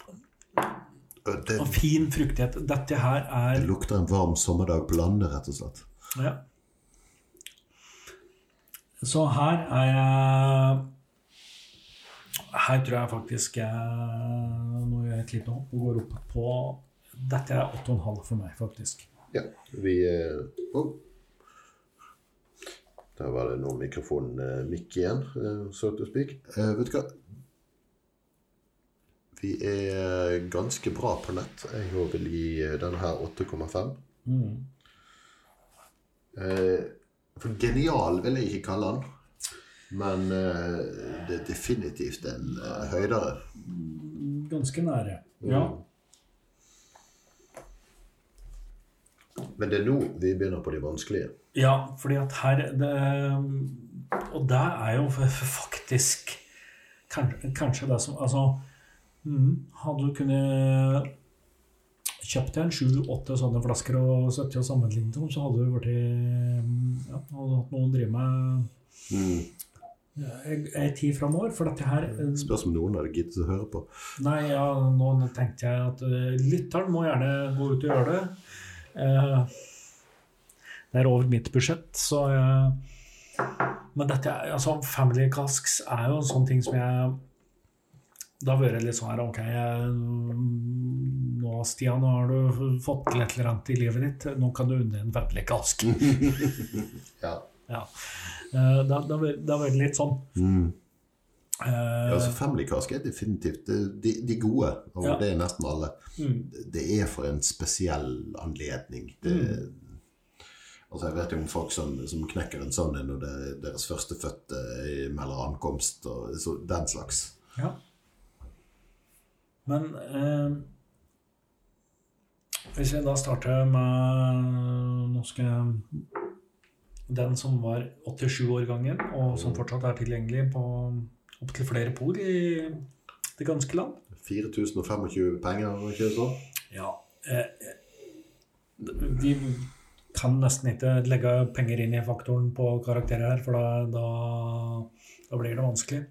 Det, og fin fruktighet. Dette her det er lukter en varm sommerdag på landet, rett og slett. Ja. Så her er jeg Her tror jeg faktisk jeg Nå gjør jeg et lite hopp og går opp på Dette er 8,5 for meg, faktisk. Ja, vi oh. Der var det nå mikrofonen eh, mikk igjen, eh, so to speak. Uh, vet du hva? Vi er ganske bra på nett. Jeg vil gi denne her 8,5. Mm. Eh, for genial vil jeg ikke kalle den. Men eh, det er definitivt en eh, høydere. Ganske nære. Ja. Men det er nå vi begynner på de vanskelige. ja, fordi at her det, Og det er jo faktisk kanskje, kanskje det som Altså mm, Hadde du kunnet kjøpt deg en sju-åtte sånne flasker og sittet og sammenlignet dem, så hadde du vært ja, hadde hatt noen å drive med ja, ei tid framover. For dette her eh, Spørs om noen hadde giddet å høre på. Nei, ja, nå tenkte jeg at uh, lytteren må gjerne gå ut og gjøre det. Eh, det er over mitt budsjett, så jeg Men dette altså, Family Casks er jo en sånn ting som jeg Da har vært litt sånn her Ok, nå Stian, nå har du fått til et eller annet i livet ditt. Nå kan du unne en Family ask. [laughs] Ja. Ja. Eh, det, det, har vært- det har vært litt sånn. Mm. Uh, Ja, altså Family Cask er definitivt de, de gode, og Ja. det er nesten alle. mm. Det er for en spesiell anledning. Det, altså Jeg vet jo om folk som, som knekker en sånn en når det er deres førstefødte melder ankomst, og så, den slags. Ja. Men eh, hvis vi da starter med Nå skal jeg Den som var 87-årgangen, og som fortsatt er tilgjengelig på opptil flere por i det ganske land. 4025 penger, var ikke det sånn? Ja. Eh, vi kan nesten ikke legge penger inn i faktoren på karakterer her, for da, da, da blir det vanskelig.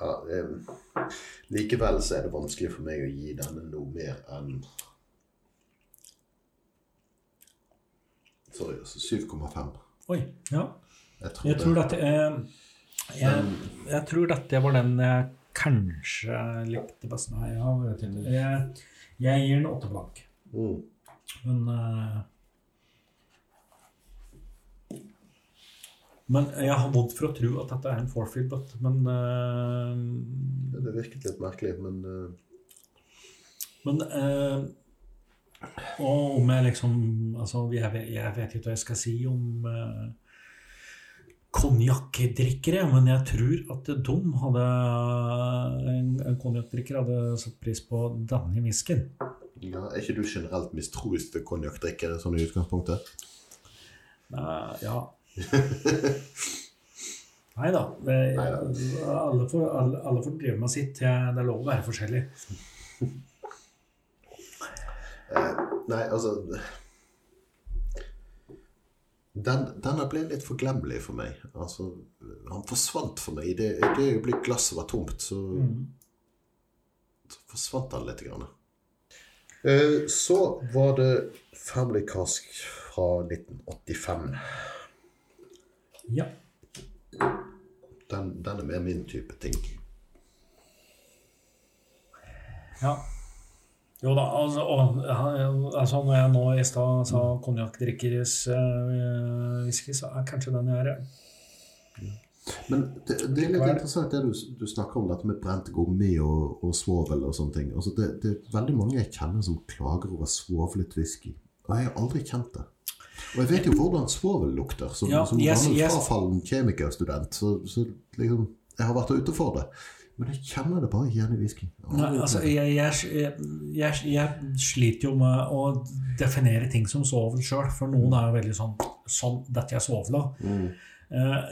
Ja, eh, likevel så er det vanskelig for meg å gi denne noe mer enn Sorry, altså 7,5. Oi. Ja. Jeg tror, Jeg tror, det. dette, eh, jeg, jeg tror dette var den jeg kanskje likte best. Nei, ja. Jeg, jeg gir den åtte blank. Mm. Men eh, Men jeg har vondt for å tro at dette er en forfield butt, men uh, Det virket litt merkelig, men uh, Men uh, Og om jeg liksom Altså, jeg, jeg vet ikke hva jeg skal si om uh, konjakkdrikkere, men jeg tror at de hadde En, en konjakkdrikker hadde satt pris på denne whiskyen. ja, Er ikke du generelt mistroisk til konjakkdrikkere sånn i utgangspunktet? Nei, ja [laughs] Nei da. Alle, får, alle, alle får drive med sitt. Det er lov å være forskjellig. [laughs] Eh, nei, altså den, Denne ble litt forglemmelig for meg. Altså, han forsvant for meg. I det, i det øyeblikk glasset var tomt, så, så forsvant han litt. Grann. Eh, så var det Family Cask fra 1985. Ja. Den, den er mer min type ting. Ja. Jo da, altså, og, altså når jeg nå i stad sa konjakkdrikkeres uh, whisky, så er kanskje den jeg er Men det, det er litt interessant det du, du snakker om, dette med brent gummi og, og svovel og sånne ting. Altså det, det er veldig mange jeg kjenner som klager over svovlet whisky. Og jeg har aldri kjent det. Og jeg vet jo hvordan svovel lukter. Som, Ja, som yes, gammel yes. frafallen kjemikerstudent. Så, så liksom Jeg har vært ute for det. Men jeg kjenner det bare igjen i whisky. Nei, altså, jeg, jeg, jeg, jeg sliter jo med å definere ting som svovel sjøl, for noen er jo veldig sånn Sånn, dette er svovla. Mm. Eh,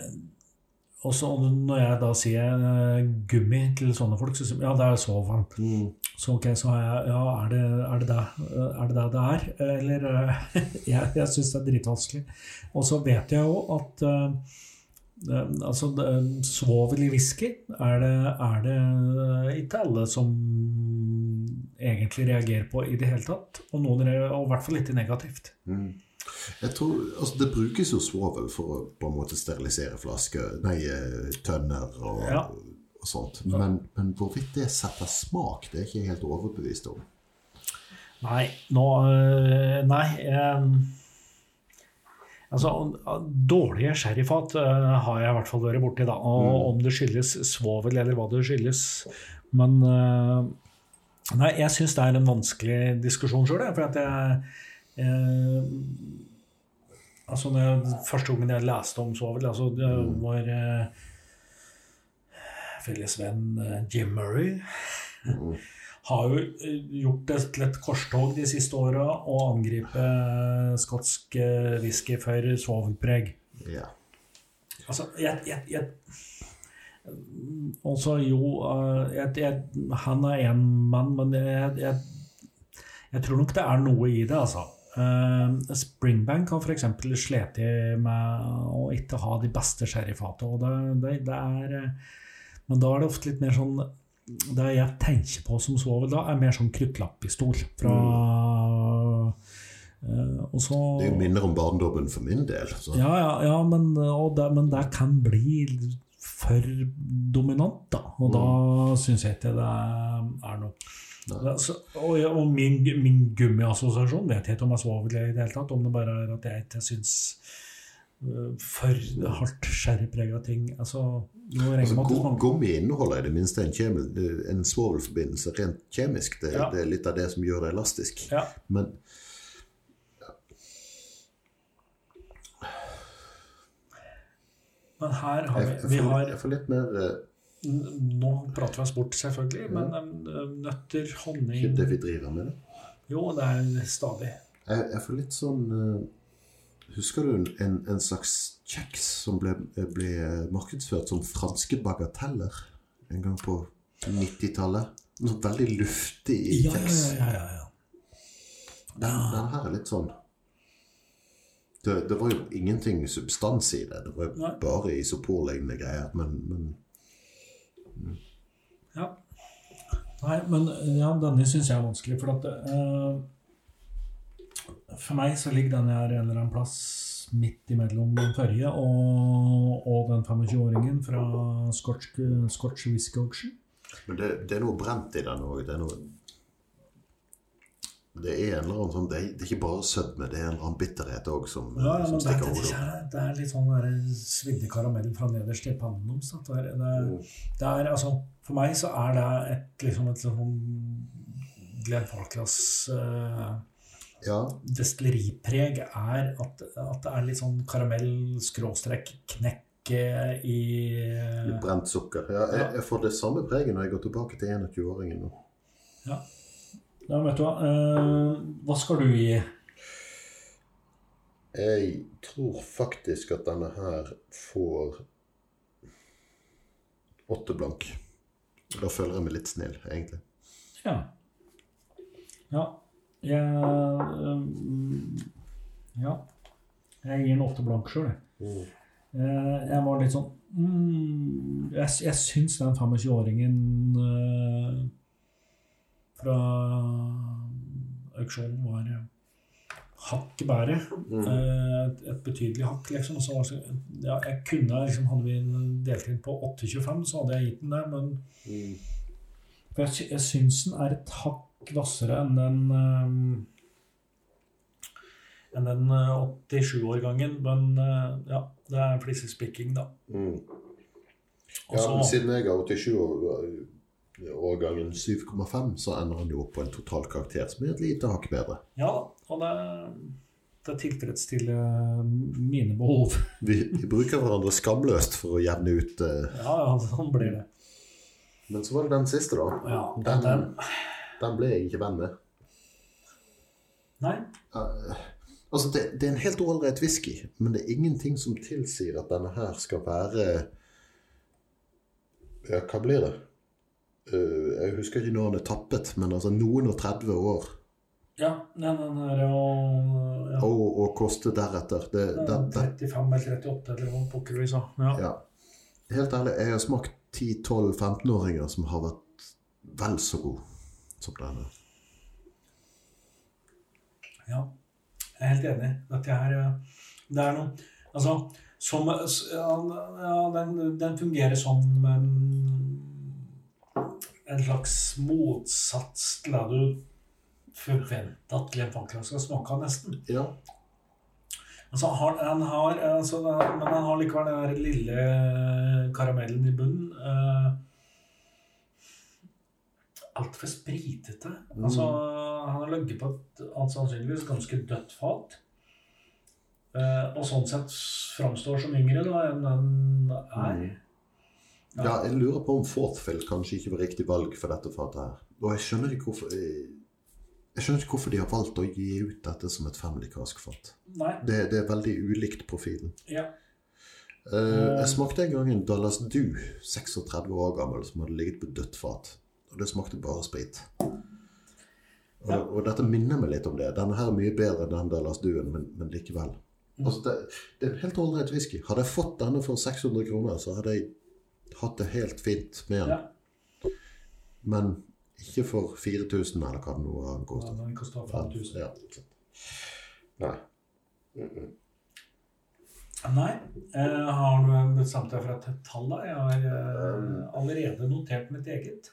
og så når jeg da sier eh, gummi til sånne folk, så sier de ja, det er svovel. Mm. Så ok, så har jeg Ja, er det er det, det, er det det det er? Eller eh, [laughs] Jeg, jeg syns det er dritvanskelig. Og så vet jeg jo at eh, eh, Altså, svovel i whisky er det, er det ikke alle som egentlig reagerer på i det hele tatt. Og noen er og i hvert fall ikke negativt. Mm. Jeg tror, altså Det brukes jo svovel for å på en måte sterilisere flasker, nei, eh, tønner og, Ja. Og sånt. Men, men hvorvidt det setter smak, det er ikke jeg helt overbevist om. Nei, nå øh, Nei. altså, dårlige sherryfat øh, har jeg i hvert fall vært borti, da. Og om det skyldes svovel eller hva det skyldes. Men øh, Nei, jeg syns det er en vanskelig diskusjon sjøl, for at jeg eh, Altså, når jeg, første gangen jeg leste om svovel, altså det var eh, felles venn eh, Jim Murray [laughs] har jo eh, gjort det til et korstog de siste åra å angripe eh, skotsk whisky for svovelpreg. Ja. Altså, jeg, jeg, jeg Også jo eh, jeg, jeg, Han er én mann, men jeg, tror nok det er noe i det, altså. Eh, Springbank har f.eks. slitt med å ikke ha de beste sherryfatene. og det, det, det er, Men da er det ofte litt mer sånn Det jeg tenker på som svovel da, er mer sånn kruttlappistol fra mm. og så, Det minner om barndommen for min del. Så. ja, ja, ja men, det, men det kan bli for dominant, da. Og da syns jeg ikke det er noe. Det- så- og, og min, min gummiassosiasjon vet jeg ikke om jeg svovel i det hele tatt. Om det bare er at jeg ikke syns for hardt sherryprega ting altså, Altså, man- gummi inneholder i det minste en, kjemi, en svovelforbindelse rent kjemisk. Det, Ja. det er litt av det som gjør det elastisk. ja, Men Men her har vi, vi har jeg får litt mer eh, Nå prater vi oss bort, selvfølgelig, men øh, nøtter, honning Ikke det vi driver med. det. Jo, det er stadig. Jeg, jeg får litt sånn eh, Husker du en- en, slags kjeks som ble, ble markedsført som franske bagateller en gang på 90-tallet? Noe veldig luftig i ja, kjeks. ja. ja, ja. Den, den her er litt sånn det, det var jo ingenting substans i det. Det var Nei. bare isoporlignende greier. Men, men Nei, men ja, denne syns jeg er vanskelig, for at eh, For meg så ligger den her en eller annen plass midt imellom den forrige og, og den 25-åringen fra Scotch, Scotch Whisky Auction. Men det, det er noe brent i den òg. Det er noe Det er en eller annen sånn Det er, det er ikke bare sødme, det er en eller annen bitterhet òg som, Ja, ja, som stikker det, hodet det, opp. det er litt sånn svidde karamell fra nederst i pannen deres. Det, er- det, er- det er altså For meg så er det et liksom et sånn Glenn Falklas eh, Ja, destilleripreg er at, at det er litt sånn karamell-skråstrekk-knekk. eh, i litt brent sukker. Ja, jeg, jeg får det samme preget når jeg går tilbake til 21-åringen nå. Ja. ja, vet du hva. eh, hva skal du gi? Jeg tror faktisk at denne her får åtte blank. Da føler jeg meg litt snill, egentlig. Ja. Ja. Jeg um, Ja. Jeg gir en åtte blank sjøl, jeg. Eh, Jeg var litt sånn mm, Jeg, jeg syns den 25-åringen uh, fra auksjonen var hakk bedre. Mm. Et, et betydelig hakk, liksom. Så, var ja, jeg kunne liksom, Hadde vi delt inn på 8,25, så hadde jeg gitt den det, men for jeg, jeg syns den er et hakk hvassere enn den ehm, enn den eh, 87-årgangen. Men eh, ja, det er flisespikking, da. Mm. Ja, så- men siden jeg har 87-årgangen 7,5, så ender han jo opp på en totalkarakter som er et lite hakk bedre. ja og det, det tilfredsstiller mine behov. Vi, vi bruker hverandre skamløst for å jevne ut uh... Ja, ja, sånn blir det. Men så var det den siste, da. Ja, Den, den, den ble jeg ikke venn med. nei, Uh, altså, det, det er en helt ålreit whisky, men det er ingenting som tilsier at denne her skal være Ja, hva blir det? Uh, jeg husker ikke når den er tappet, men altså noen og 30 år. ja, den, den er jo ja, Og, og koste deretter. Det, det, det, 35 eller 38 eller noe pokker vi sa. Ja. ja. Helt ærlig, jeg har smakt 10-12-15-åringer som har vært vel så god som denne. Ja, jeg er helt enig. Dette her eh, Det er noe Altså, som Ja, ja den, den fungerer som en, en slags motsats til det du forventer at Glenn Falkland skal smake av, nesten. Ja. Altså, han, han har, altså, men han har likevel den der lille karamellen i bunnen. Uh, Altfor spritete. Altså, han har ligget på et sannsynligvis ganske dødt fat. Uh, og sånn sett framstår som yngre da, enn den er. ja, jeg lurer på om Forthfield kanskje ikke var riktig valg for dette fatet her. Og jeg skjønner ikke hvorfor jeg, jeg skjønner ikke hvorfor de har valgt å gi ut dette som et family cask-fat. Det, det er veldig ulikt profilen. Ja. Uh, jeg smakte en gang en Dallas Du, 36 år gammel, som hadde ligget på dødt fat. Og det smakte bare sprit. Og, Ja. og dette minner meg litt om det. Denne her er mye bedre enn den Dallas Duen, men, men likevel. Altså, det, det er en helt ålreit whisky. Hadde jeg fått denne for 600 kroner, så hadde jeg hatt det helt fint med den. ja. Men ikke for 4000, eller hva det nå har kostet. Den koster 5000. Ja. Nei. Mm-mm. Nei. Eh, har du bestemt deg for et tall, da? Jeg har eh, allerede notert mitt eget.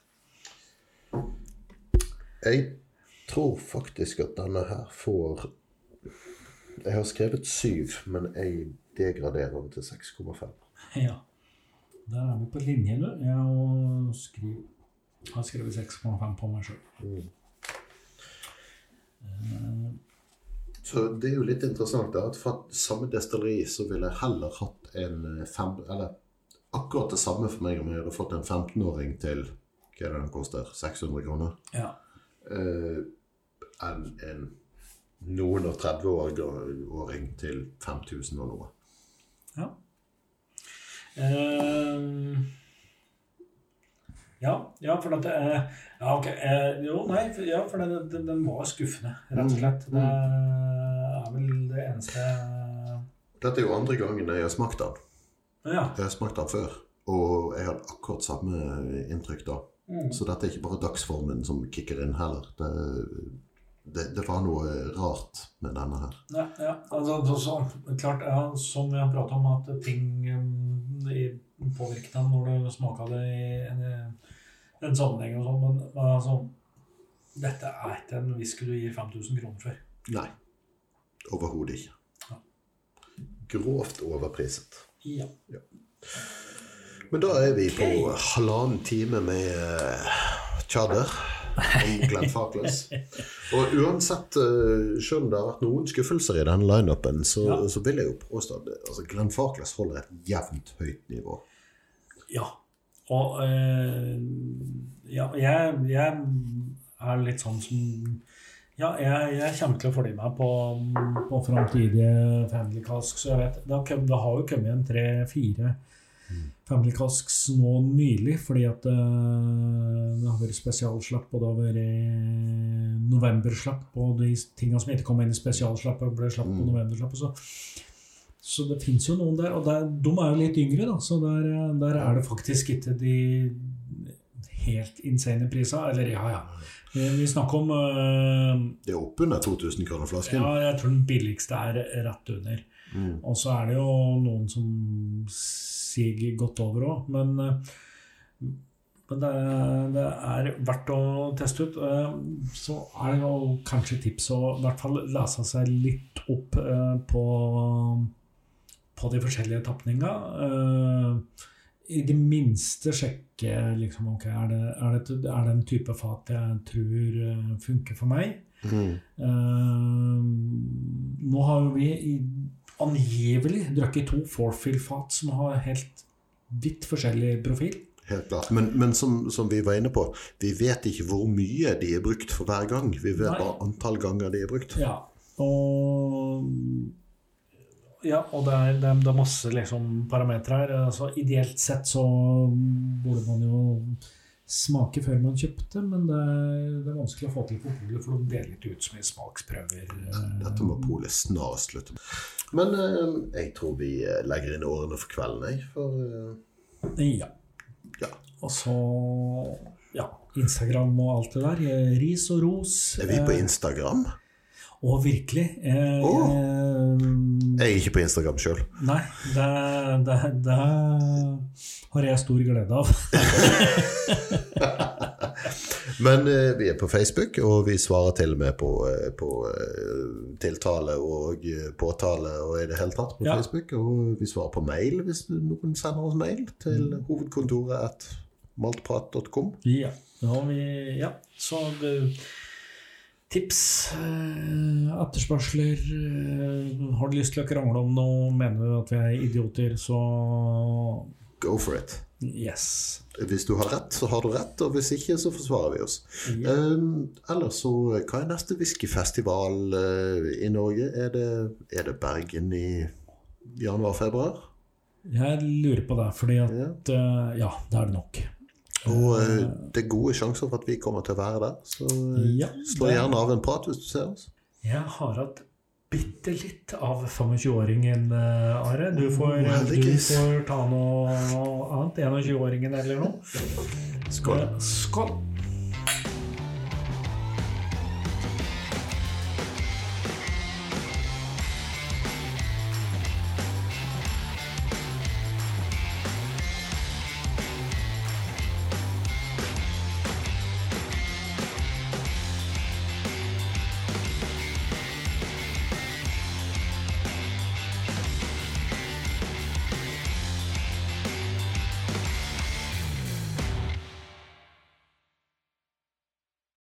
Jeg tror faktisk at denne her får Jeg har skrevet 7, men jeg degraderer til 6,5. Ja. Der er vi på linje, du. Jeg har skriv, har skrevet 6,5 på meg sjøl. Så det er jo litt interessant da, at fra samme destilleri så ville jeg heller hatt en eh, fem... Eller akkurat det samme for meg om jeg hadde fått en 15-åring til Hva er det den koster? 600 kroner? Ja. Uh, enn en noen og 30-åring til 5000 og noe. Ja. Eh, ja, ja, for at eh, Ja, okay, eh, jo, nei, for, ja, for den, den, den var skuffende, rett og slett. Det er vel det eneste Dette er jo andre gangen jeg har smakt den. Ja. Jeg har smakt den før, og jeg hadde akkurat samme inntrykk da. Mm. Så dette er ikke bare dagsformen som kicker inn heller. Det, det, det var noe rart med denne her. Ja, ja. Altså, så, så, klart, ja, som vi har pratet om, at ting um, påvirket deg når du smaka det i en, en sammenheng og sånn, men, men altså Dette er ikke en whisky du gir 5000 kroner for. Nei. Overhodet ikke. Ja. Grovt overpriset. Ja. Men da er vi på halvannen time med uh, tjadder om Glenn Farkless. Og uansett, uh, selv om det har vært noen skuffelser i denne lineupen, så, Ja. så vil jeg jo påstå at altså, Glenn Farkless holder et jevnt høyt nivå. ja. Og eh, ja, jeg, jeg er litt sånn som Ja, jeg, jeg kommer til å følge med på, på framtidige Family Casks. Så jeg vet, det, har, det har jo kommet en tre-fire Family Casks nå nylig, fordi at eh, det har vært spesialslapp, og det har vært novemberslapp, og de tingene som ikke kom inn i spesialslappet, ble slapp på novemberslapp. novemberslappet. Så, så det fins jo noen der, og der, de er jo litt yngre, da, så der, der er det faktisk ikke de helt insane priser. Eller ja, ja. Vi vi snakker om uh, Det er oppunder 2000 kroner flasken. Ja, jeg tror den billigste er rett under. Mm. Og så er det jo noen som siger godt over òg, men, eh, men det, er- det er verdt å teste ut. Eh, Så er det jo kanskje tips å i hvert fall lese seg litt opp eh, på, på de forskjellige tapninga. Uh, I det minste sjekke liksom, ok, er, det, er, det, er det en type fat jeg tror eh, funker for meg. Mm. Uh, nå har jo vi i, angivelig drukket to Forfill-fat som har helt vidt forskjellig profil. Helt klart. Men, men som, som vi var inne på, vi vet ikke hvor mye de er brukt for hver gang. Vi vet Nei. bare antall ganger de er brukt. Ja, og ja, og det er, det er, det er masse liksom, parametere her. Altså, ideelt sett så burde man jo smake før man kjøpte, men det er, det er vanskelig å få til på polet, for de deler ikke ut som i smaksprøver. eh. Dette må polet snarest slutte med. Men eh, jeg tror vi eh, legger inn årene for kvelden, jeg. For eh, Ja. ja. Og så ja, Instagram og alt det der. eh, Ris og ros. Er vi på Instagram? eh, Og virkelig. Eh, oh. eh, Jeg er ikke på Instagram sjøl. nei, det, det, det har jeg stor glede av. [laughs] Men eh, vi er på Facebook, og vi svarer til og med på, eh, på eh, tiltale og påtale og i det hele tatt på Ja. Facebook. Og vi svarer på mail hvis noen sender oss mail til Mm. hovedkontoret at maltprat.com. Ja. ja, vi, ja. Så det, tips, eh, etterspørsler eh, Har du lyst til å krangle om noe, mener du at vi er idioter, så Go for it. yes. Hvis du har rett, så har du rett, og hvis ikke, så forsvarer vi oss. Yeah. Um, ellers så, hva er neste whiskyfestival eh, i Norge? Er det, er det Bergen i januar-februar? Jeg lurer på det, fordi at yeah. eh, Ja, det er det nok. Og eh, det er gode sjanser for at vi kommer til å være der. Så eh, Ja, slå gjerne av en prat hvis du ser oss. Jeg har hatt bitte litt av 25-åringen, eh, Are. Du får, Oh, du får ta noe annet. 21-åringen eller noe. Skål. Eh, Skål!